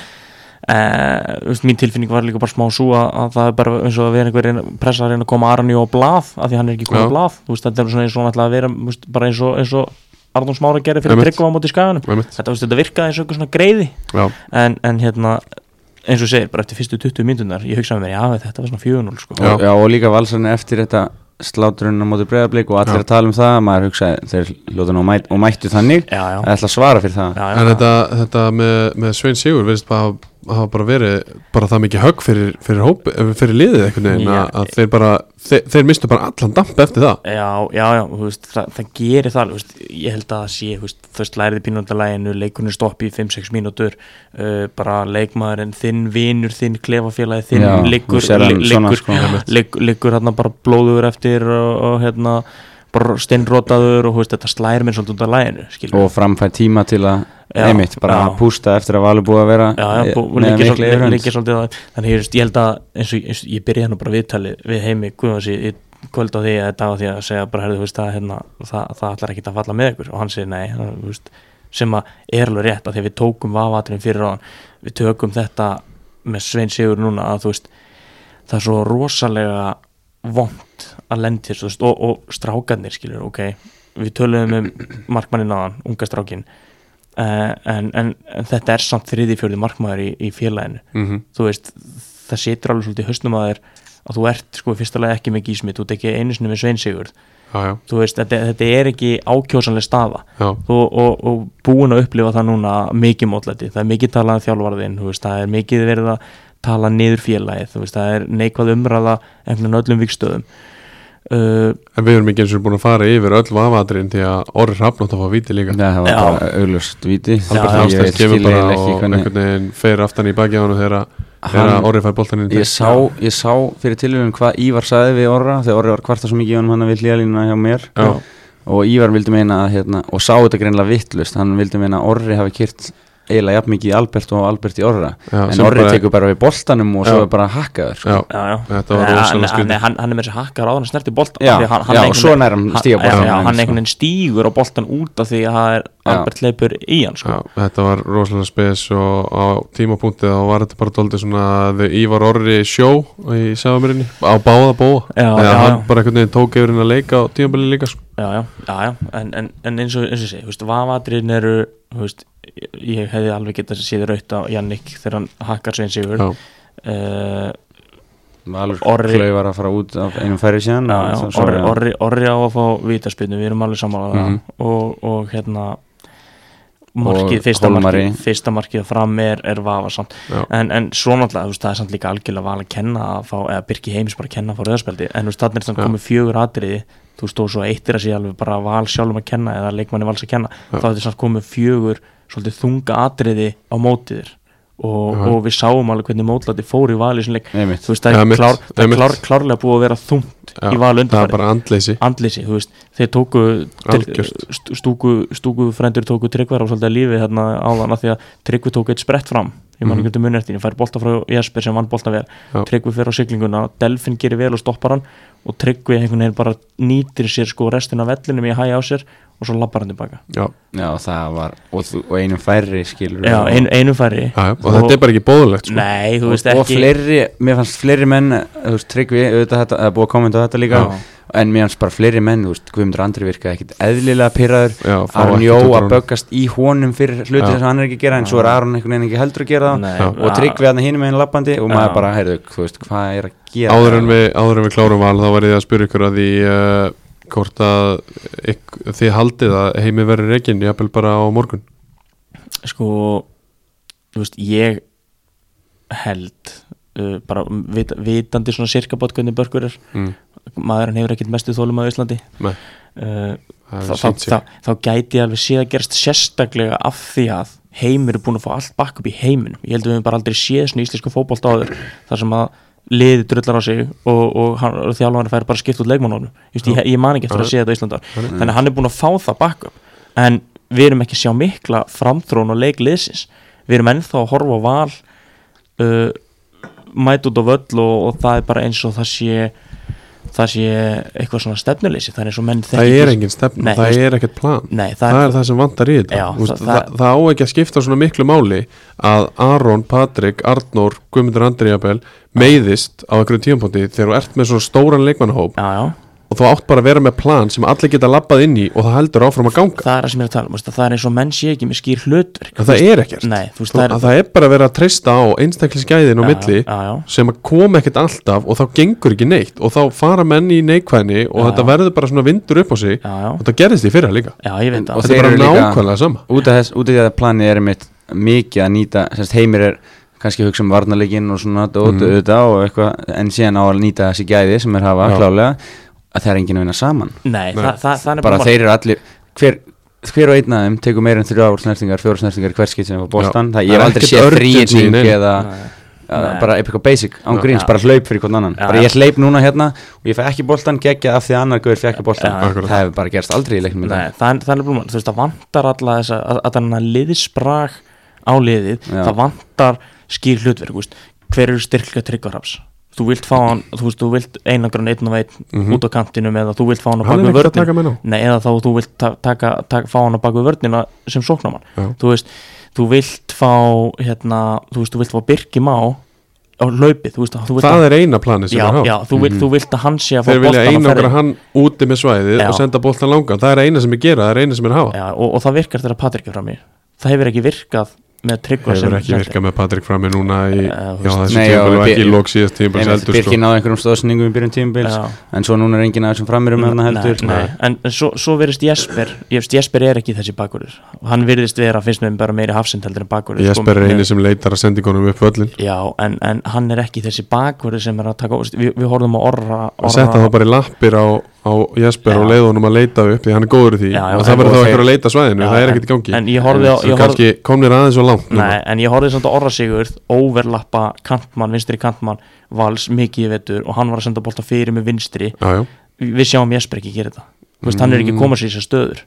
Uh, veist, mín tilfinning var líka bara smá svo að, að það er bara eins og að vera einhver pressa að reyna að koma Arni á blað af því hann er ekki komið á blað. Þú veist, þetta er svona eins og ætla að vera veist, bara eins og, eins og Arnón Smára gerði fyrir tryggum á móti skaganum. Þetta, veist, þetta virkaði eins og einhver svona greiði. Já, en, en hérna eins og segir, bara eftir fyrstu 20 myndunar ég hugsaði mér, já þetta var svona 4-0 sko. Já. og, já, og líka valsarni eftir þetta sláturinn á móti breyðablík og allir Já. að tala um það maður hugsaði þeir lóta nú mæt, og mættu þannig. Já, að ætla að svara fyrir það. Já, já, en þetta, þetta með, með Svein Sigur veist bara hafa bara verið bara það mikið högg fyrir, fyrir, hóp, eh, fyrir liðið einhvern veginn Já. að, þeir bara þeir, þeir mistu bara allan damp eftir það Já, já, já, þú veist, það, það gerir það veist, ég held að það sé þú veist, læriði pínúndalæginu, leikunni stoppi í 5-6 mínútur uh, bara leikmaðurinn, þinn vinur, þinn klefafélagi, þinn liggur, sko. liggur, liggur hérna bara blóður eftir og, og hérna bara steinrótaður og veist, þetta slæri mér svolítið út af læginu, skilur og framfæð tíma til að Já, einmitt, bara já. að pústa eftir að valur búið að vera Já, já, bú- mikla svolítið, líkir svolítið á- þannig ég, ég held að eins og, eins og ég byrja hérna bara viðtalið við heimi Guðvansi í kvöld á því að þetta á því að segja bara herðu, veist, það, hérna, það, það ætlar ekki að falla með ykkur. Og hann segir nei, það, veist, sem að er alveg rétt að því að við tókum vafatrinn fyrir á hann. Við tökum þetta með Svein Sigur núna að það er svo rosalega vond að lendi þessu þú veist, og, og strákarnir skilur, ok við töluðum um markmannin hann, unga strákin uh, en, en, en þetta er samt þriði fjörði markmaður í, í félaginu. Mm -hmm. þú veist, það setur alveg svolítið í hausnum að þér að þú ert sko lagi ekki með gísmit, þú ert ekki einu sinni með sveinsigur þú veist, þetta, þetta er ekki ákjósanlega staða. Já, og, og, búin að upplifa það núna mikið mótlæti, það er mikið talað um þjálfarðin, þú veist, það er mikið verið að tala niður félagið, þú það er neikvað umræða einhvern veginn öllum vikstöðum uh, en við erum ekki eins og búin að fara yfir öll vafaðurinn því að Orri Hrafnátt að fá víti líka. Já, það var Já. bara auglust víti. Albert ég kemur bara og ekki hvernig einhvern veginn fer aftan í baki á hann þegar Orri fær boltan inn í ég, ég sá fyrir tilhörun hvað Ívar sagði við Orra þegar Orri var kvarta svo mikið í honum hann við hlýjalínuna hjá mér. Já. og Ívar vildi meina að hérna, og sá þetta greinlega vittlust hann vildi meina að Orri hafi kyrt eiginlega jafn mikið í Albert og Albert í Orra Já, en Orri bara- tekur bara við boltanum og svo Já. er bara hakkaður sko. Já, já, já. Þetta var Nei, rosalega hann, hann, hann, hann er með þessi hakkar á hann snerti boltan Já, að hann, hann og svo veginn- nær hann stíga aðeins, hann sko. einhvern veginn stígur á boltan út af því að það er. Albert leipur í hann sko. Já, þetta var rosalega spes og á tímapunktið þá var þetta bara doldið svona The Ívar Orri show í Sæfamirinni á báða bóa Já, Eða já, hann já. bara einhvern veginn tók yfir henn að leika á tímabili líka sko. Já, já, já, já. En, en, en eins og, eins og ég segi, þú veist, vafatriðin eru þú veist, ég- hefði alveg getað séð raut á Jannik þegar hann hakkar svein sigur Já. uh, Valur Orri- var að fara út af einum færi síðan já, já, svo- orri, orri, orri á að fá vítaspinnu, við erum alveg saman Mhm. og, og hérna markið, fyrsta markið fyrsta markið að fram er, er vafasamt Já. en, en svo náttúrulega, veist, það er samt líka algjörlega val að kenna að fá, eða Birki Heims bara að kenna að fá rauðspeldi, en þannig þannig Já. komið fjögur atriði, þú veist, og svo eittir að sé alveg bara val sjálfum að kenna eða leikmanni vals að kenna, Já. þá er þetta samt komið fjögur svolítið þunga atriði á mótið þér. Og, og við sáum alveg hvernig mótlati fór í vali sem leik, þú veist, það Ja, er, mitt, klár, er klár, klárlega búið að vera þungt Já, í val það er undanfæri bara andleysi. Andlýsi, þú veist, þeir tóku stúku, stúku frændur tóku tryggvar á svolítið að lífi hérna áðan af því að tryggvi tóku eitt sprett fram ég man Mhm. ekki hvernig munið eftir, ég fær bolta frá Jesper sem vann bolta vel, tryggvi fer á siglinguna Delfin gerir vel og stoppar hann og tryggvi bara nýtir sér sko restin af vellinum í hæja á sér og svo lappar hann tilbaka. Já, Já, það var og, og einum færri skilur Já, ein, einu færi já, og, þetta er bara ekki bóðulegt sko. Nei, þú og, veist og ekki fleiri, mér fannst fleiri menn þú veist, Tryggvi, auðvitað þetta, það er búið að kommenta á þetta líka Já. en mér fannst bara fleiri menn, þú veist, Guðmundur Andri virkaði ekkit eðlilega pyrraður Aron Jó að böggast í honum fyrir hluti Já. sem hann er ekki að gera en svo er Aron einhvern veginn ekki heldur að gera það. Og Tryggvi hann hinum meginn lappandi og maður bara, heyrðu, þú veist, hvað er að gera? Áður, en við, áður en við klárum val þá var ég að spyrja ykkur að því uh, hvort að þið haldið að heimi verið reygin jafnvel bara á morgun? Sko þú veist, ég held uh, bara vit, vitandi svona sirka bát hvernig börkur er. Mm. maðurinn hefur ekkert mestu þólum á Íslandi. Uh, þá, þá, þá, þá gæti ég alveg séð að gerast sérstaklega af því að heimir er búin að fá allt bakk upp í heiminum. Ég held að við höfum bara aldrei séð svona íslensku fótbolt áður þar sem að liði drullar á sig og, og, og þjálfarni fær bara skipt út leikmannónu ég, ég, man ekki eftir að sé þetta á Íslanda þannig að hann er búin að fá það bakk upp en við erum ekki að sjá mikla framþrón og leikliðsins við erum ennþá að horfa á val uh, mæt út á völl og, og það er bara eins og það sé það sé eitthvað svona stefnuleysi það er það er engin stefn, það veist- er ekkert plan. Nei, það, það, er það sem vantar í þetta. Já, Þú veist, það- það, á ekki að skipta svona miklu máli að Aron, Patrik, Arnór Guðmundur Andri Jabel meiðist á einhverju tímapunkti þegar þú ert með svona stóran leikmannahóp. Já, já, og þú átt bara að vera með plan sem allir geta labbað inn í og það heldur áfram að ganga. Það er það sem ég er að tala um það er eins og menn sé ekki með skýr hlutverk. En það er ekkert. Nei, þú það er að það er bara að vera að treysta á einstaklisgæðin Já, milli já, já, sem að koma ekkert alltaf og þá gengur ekki neitt og þá fara menn í neikvæðni og Já, þetta já. verður bara svona vindur upp á sig já, já, og þetta gerðist í fyrra líka. Veit Og það. þetta er bara nákvæmlega sama. út af þess, út af því að planið er mitt mikið að nýta, semst heimir er kannski hugsa um varnarleikin og svona Mhm. auðvitað og eitthvað, en síðan á að nýta þessi gæði sem er hafa Já. klálega að það er enginn að vinna saman. Nei, Nei. það, það, er bara bara þeir eru allir hver, hver og einn af þeim tekur meira en þrjá ár snertingar, fjóra snertingar í hvert skipt sem er á boltan, það, er hef aldrei séð þrýning eða Nei. bara eitthvað basic, án gríns, bara hlaup fyrir hvern annan. Já, bara ég hleyp núna hérna og ég fæ ekki boltan geggja af því að annar guður fekk ekki akkurat. það hefur bara gerst aldrei í leiknum í Nei, dag. það er, það er blúman, þú veist, það vantar alla þess að, þannig að liðsbrag á liðið, Já. það vantar skýr hlutverk, veist, hver eru styrklega tryggvarhafs, þú vilt fá hann þú veist, þú vilt einangran einn og einn Mhm. út á kantinum eða þú vilt fá hann á að með ná Nei, eða þá þú vilt ta taka, taka, fá hann á baku vörnina sem sóknamann Já. þú veist, þú vilt fá hérna, þú veist, þú vilt fá Birkim á á laupið, þú veist, þú vilt það er eina planið sem já, er já, þú, vilt, Mhm. þú vilt að hann sé að fá þeir vilja einangra hann úti með svæðið Já. og senda boltan langan það er eina sem ég gera, það er eina sem er hafa já, og, og það virkar þegar Patrik er fram í það hefur ekki virkað með tryggva hefur ekki virkað með Patrik frammi núna í, þú já, Nei, tímpil og ekki lók síðast tímpil Einmitt, heldur sko. Birkir náði einhverjum stóðsningum í byrjun tímubils Já. en svo núna er enginn af þessum framirum með hana heldur nei, nei. en, en svo, svo verðist Jesper Jesper er ekki þessi bakurur hann virðist vera, finnst mér bara meiri hafsind heldur en bakurur Jesper er eini sem leitar að sendingunum upp völlin já, en, en hann er ekki þessi bakurur sem er að taka, við, við horfum á orra, að setja þá bara í lappir á, á Jesper Já. og leiða honum að leita upp því hann er góður í því. Já, já, og en- það verður þá þeir- einhver að leita svæðinu Já, það er ekkert í gangi. en ég horfði á ég horfði, komnir aðeins og langt nei, en ég horfði samt á orra sigurð overlappa kantmann, vinstri kantmann vals mikið í vetur og hann var að senda bolta fyrir með vinstri. Já, já. við sjáum Jesper ekki gera þetta. Þú veist, hann er ekki að koma sér í þessar stöður.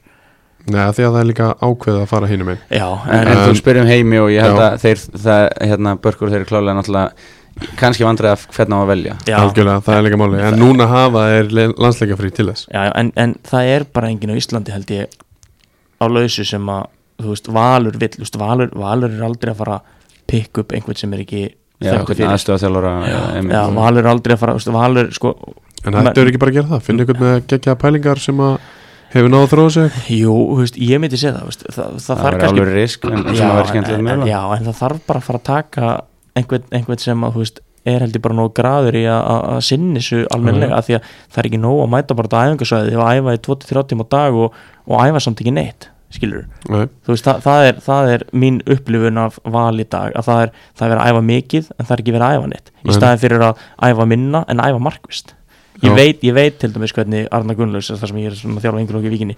Nei, því að það er líka ákveðið að fara hinum einn Já, en, en, en þú Um, spyrum heimi og ég held að þeir, það, hérna, börkur þeir klálega náttúrulega kannski vandrið af hvernig á að velja. Já, Algjörlega, það er líka máli En núna hafa er landsleikafrí til þess. Já, en, en það er bara enginn á Íslandi held ég á lausu sem að þú veist, Valur vill, veist, Valur, Valur er aldrei að fara að pikk upp einhvern sem er ekki Já, hvernig fyrir. þjálfara Já, Valur er aldrei að fara, veist, Valur sko, En þetta er ekki bara að gera það? Finna ykkur með geggjaða pælingar sem að hefur náðu að þróa sig? Jú, veist, ég myndi segja það, veist, það, það, það þarf er alveg risk en já, en, en, með já, en það þarf bara að fara að taka einhvern, einhvern sem að, veist, er heldur bara nógu graður í að, að, að sinni þessu almennilega, Mhm. af því að það er ekki nóg að mæta bara á æfingasvæði og æfa í 23 tíma á dag og, og æfa samt ekki neitt skilur, Nei, þú veist, það, það, er, það er mín upplifun af val í dag að það er, það er verið að æfa mikið en það er ekki verið að æfa neitt. Í staðin fyrir að æfa minna en æfa markvist ég veit, ég veit til dæmis hvernig Arna Gunnlaus þar sem ég er að þjálfa yngur okkur í vikinni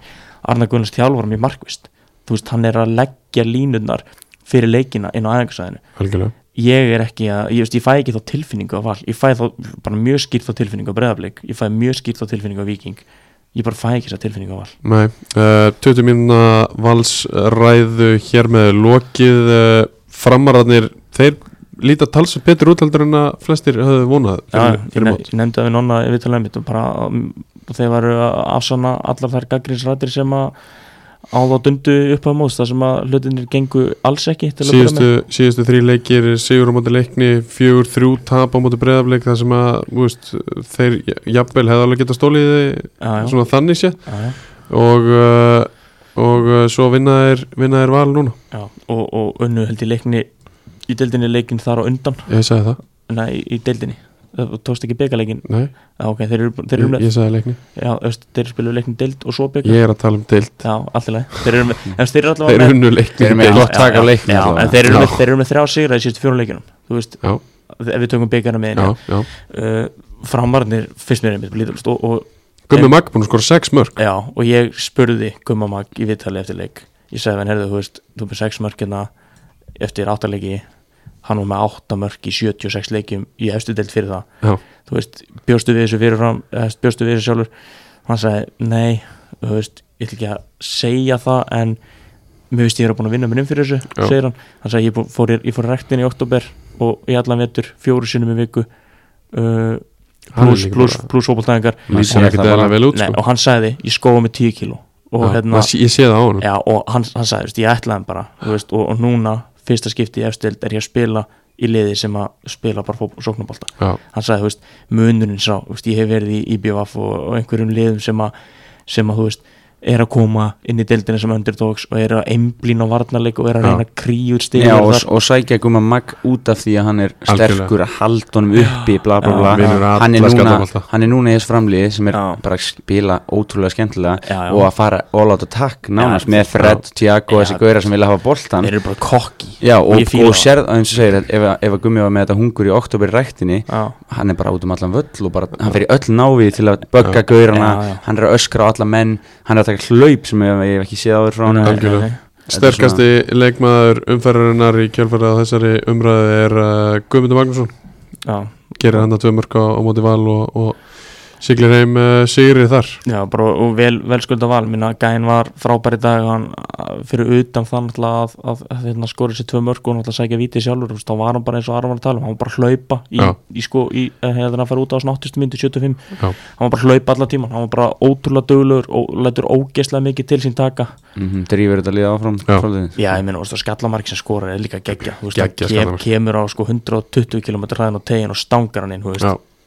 Arna Gunnlaus þjálfur mér markvist þú veist, hann er að leggja línurnar fyrir leikina inn á algjörlega ég er ekki að, ég, veist, ég fæ ekki þá tilfinningu á val, ég fæ þá bara mjög skýrt þá tilfinningu á breðablik, ég fæ mjög skýrt þá tilfinningu á viking, ég bara fæ ekki þessa tilfinningu á val. Nei, uh, 20 mínuna valsræðu hér með lokið. Uh, framararnir, þeir líta talsið betur út heldur en að flestir höfðu vonað fyrir, ég, fyrir ne mót. ég nefndi að við nonna við talaðum mitt og bara um, þeir varu að afsanna allar þær gaggrinsrættir sem að á þá dundu upp á móts þar sem að hlutinir gengu alls ekki síðustu, síðustu þrý leikir sigur á móti leikni, fjögur, þrjú tap á móti breðafleik þar sem að veist, þeir jafnvel hefði alveg geta stólið já, já, svona þannig sé og, uh, og uh, svo vinna er, vinna er val núna. Já. Og, og unnu held ég leikni í deildinni leikin þar á undan. Ég sagði það, nei, í deildinni þú tókst ekki byggaleikin nei, ok, þeir eru, þeir eru ég, með ég sagði leikni já, veist, þeir spilu leikni deild og svo bygga ég er að tala um lagi. Þeir eru með, unnu leikni Þeir eru með með, með þrjá sigra í síðustu fjórum leikinum þú veist, já, ef við tökum byggarna með já, henni. Já uh, framarnir fyrst mér einmitt lítur og, og, Gummi Magg búin að skora 6 mörg já, og ég spurði Gumma Mag í viðtali eftir leik. Ég sagði herðu, þú veist, þú með 6 mörkina eftir áttalegi hann var með 8 mörk í 76 leikjum í efstu deild fyrir það Já. þú veist, bjóstu við þessu fyrir fram eða bjóstu við þessu sjálfur hann sagði, nei, þú veist ég ætla ekki að segja það en mér veist ég er að búin að vinna mér inn fyrir þessu Já. segir hann, hann sagði, ég, fór, í- ég fór rektin í oktober og í allan vetur fjóru sinnum í viku uh, pluss plus, plus út Nei, sko. og hann sagði, ég skóða með 10 kíló og Já, hérna ég sé það á hann já, og hann, hann sagði, veist, ég ætlaði hann bara þú veist, og, og núna, fyrsta skipti í efstild er ég að spila í liði sem að spila bara sóknabólta hann sagði, þú veist, munurinn sá veist, ég hef verið í IBVF og, og einhverjum liðum sem að, sem að, þú veist er að koma inn í deildina sem underdogs og er að einblín á varnarleik og er að Já. reyna að kríu út Já, stig og, og sækja Guma Mag út af því að hann er sterkur að halda honum uppi bla bla Já, bla vinnur hann er, núna, hann er núna í þess framliði sem er Já. bara að spila ótrúlega skemmtilega Já, já. og að fara all out attack nánast Já, með Fred, Tiago og Já. þessi gauðra sem vilja hafa boltan þeir eru bara kokki Já, og, fíla og það. sérð, eins og segir ef, að- ef að Gummi var með þetta hungur í oktober já, hann er bara út um allan völl og bara, hann fer í öll návið til að bögga gaurana, Já, já. hann er að öskra á alla menn, hann er að taka hlaup sem ég, hef ekki séð áður frá hann er Sterkasti leikmaður umferðarinnar í kjálfærið á þessari umræði er uh, Guðmundur Magnússon. Já, gerir hann að tvö mörg á, á móti val og, og siglir heim uh, sigri þar. Já, bara og vel, vel skulda val. Minna gæinn var frábær í dag. Hann, uh, fyrir utan það náttúrulega að, að, að hérna, skori sér tvö mörg og náttúrulega sækja vítið sjálfur. Þú veist, þá var hann bara eins og Aron var að tala um. Hann var bara að hlaupa í, í sko, í, eh, hérna að fara út á 80 myndi 75 Já. hann var bara að hlaupa allan tíman hann var bara ótrúlega döglegur og lætur ógeðslega mikið til sín taka. Mm Drífur þetta líða áfram Já. Já, ég meina, þú veist, skallamark sem skorar er líka geggja. Þú veist, Geggjað hann kem, kemur á sko 120 km hraðin á tegin og stangar hann inn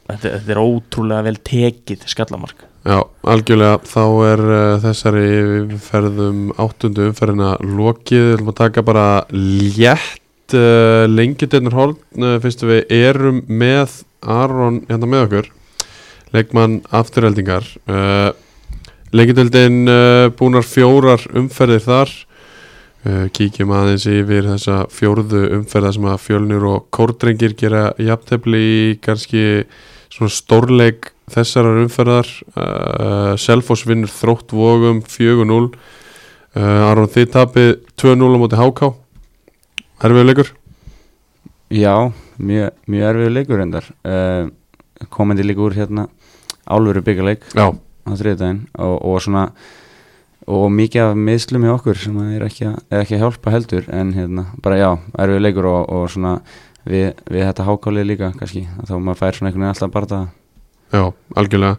þetta, þetta er ótrúlega vel tekið skallamark. Já algjörlega. Þá er uh, þessari ferðum áttundu umferðina lokið, við ætlum að taka bara létt uh, lengjuteinur hóln uh, fyrstu við erum með Aron hérna með okkur leikmann afturheldingar Lengjudeldin uh, búnar fjórar umferðir þar. Kíkjum aðeins yfir þessa fjórðu umferða sem að fjölnir og kórdrengir gera jafntefli í kannski svona stórleik þessarar umferðar uh, Selfoss vinnur þrótt vogum 4-0 uh, Aron þið tapið 2-0 á móti HK Erfiður leikur? Já, mjög, mjög erfiður leikur endar uh, komandi líka úr hérna álveru byggaleik Já, á þriðdæðin og, og svona og mikið af miðslum í okkur sem er ekki, að, er ekki að hjálpa heldur en hérna, bara já, erfið leikur og, og svona við, við þetta hákálið líka kannski, þá maður fær svona einhvern veginn alltaf bara það. Já, algjörlega.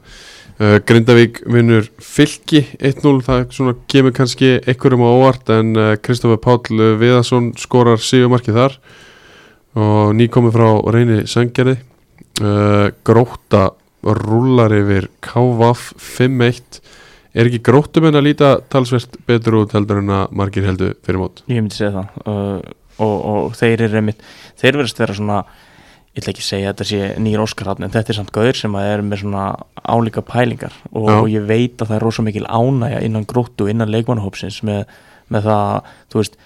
Uh, Grindavík vinnur fylki 1-0, það svona kemur kannski einhverjum á óvart en uh, Kristoffer Páll Viðarsson skorar sígumarkið þar. Og nýkomið frá reyni Söngerði uh, Gróta rúlar yfir KVF 5-1 er ekki gróttum en að líta talsvert betur út heldur en að margir heldur fyrir mót? Ég myndi segja það. Uh, og, og þeir eru einmitt þeir verðast vera svona ég ætla ekki að segja að þetta sé nýjur Óskarhafn en þetta er samt gauður sem að er með svona álíka pælingar. Og, og ég veit að það er rosa mikil ánægja innan gróttu, innan leikmannahópsins með, með það, þú veist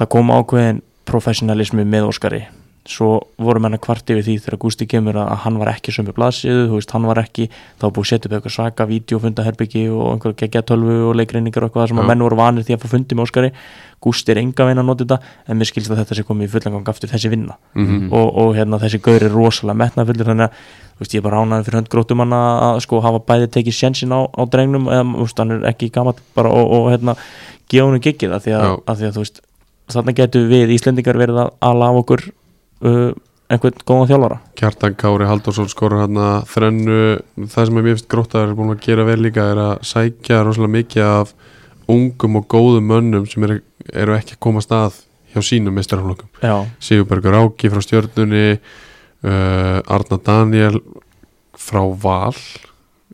það kom ákveðin professionalismi með Óskari svo voru menna kvart yfir því þegar Gústi kemur að hann var ekki sömu blaðsíðu, þú veist, hann var ekki þá búið að setja upp eitthvað svaka vídeofundaherbyggi og einhver geggjatölvu og leikreiningar og eitthvað sem að menn voru vanir því að fá fundi með Óskari Gústi er enga veginn að nota þetta en mér skilst að þetta sé komið í fullangang aftur þessi vinna mm -hmm. og, og hérna, þessi gaur er rosalega metnafullur þannig að þú veist, ég er bara ánaði fyrir hönd grótum hann að sko hafa bæði tekið sjensin á, á drengnum eða þú veist, hann er ekki gammal bara og, og hérna gefa hann giggið að því að, Já. að, því að þú veist þarna getur við Íslendingar verið að ala af okkur uh, einhvern góðan þjálfara? Kjartan Kári Halldórsson skorur hann að þrennu. Það sem er mér finnst gróttar er búin að gera vel líka er að sækja rosalega mikið af ungum og góðum mönnum sem eru, eru ekki að koma stað hjá sínum meistaraflokkum. Já, Sigurbergur Áki frá stjörnunni uh, Arna Daniel frá Val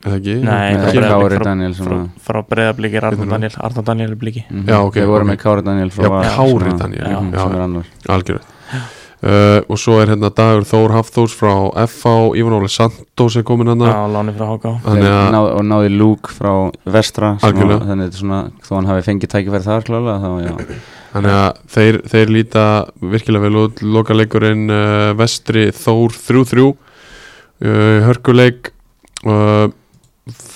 eða ekki? Nei, Ekki- Breiðablik, Kári Daniel frá, frá breyðabliki er Arna? Daniel Arna Daniel er bliki. Mhm. Já, ok, Við vorum með Kári Daniel frá Já, Val, Kári svona- Daniel, já, já, já. er algjörð uh, og svo er hérna Dagur Þór Hafþórs frá FH Ívan Óli Santos er komin hann Já, láni frá HK þannig að Ná, og náði Luke frá Vestra þannig að þetta er svona, þó hann hafi fengið tækifæri þar klálega þá já. Þannig að þeir, þeir líta virkilega vel út. Lokaleikurinn uh, vestri Þór 3-3 uh, hörkuleik uh,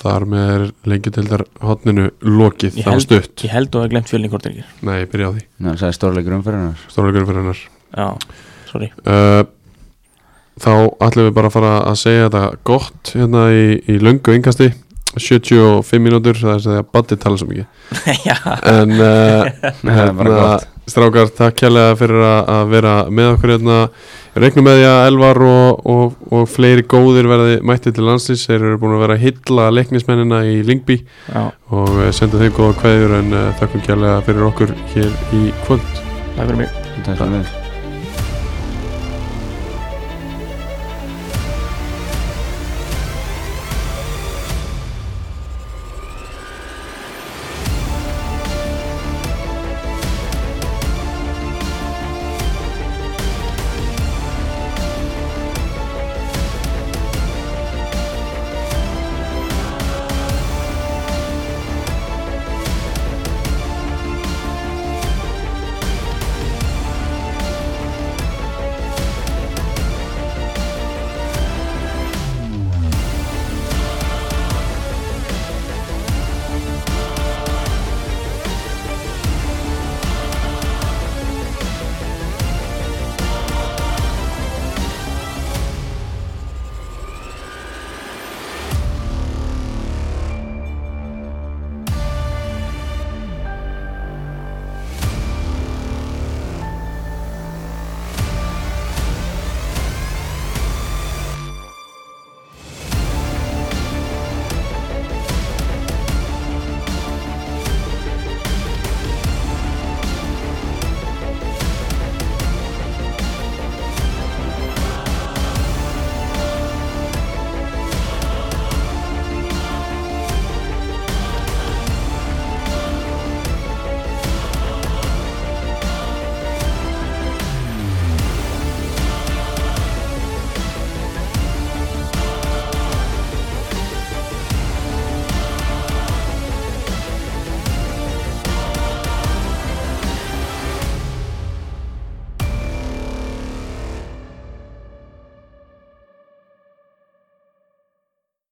þar með er lengjutildar hotninu lokið, held- stutt. Ég held og að glemt fjölni kortir Nei, byrja á því, Ná, það er stórleikur umferðinar stórleikurinn fyrir hennar Já, sorry. Uh, Þá ætlum við bara að fara að segja þetta gott hérna í, í löngu yngasti 75 mínútur, það er að Baddi tala svo mikið. <laughs> Já, En <laughs> uh, gott. strákar, takk kjærlega fyrir að, að vera með okkur hérna. Regnum með því að Elvar og, og, og fleiri góðir verði mætti til landslýs Þeir eru búin að vera að hylla leiknismennina í Lingby já, og eh, senda þeim góða kveður en uh, takkum kjærlega fyrir okkur hér í kvöld. Það fyrir mig. Takk fyrir mig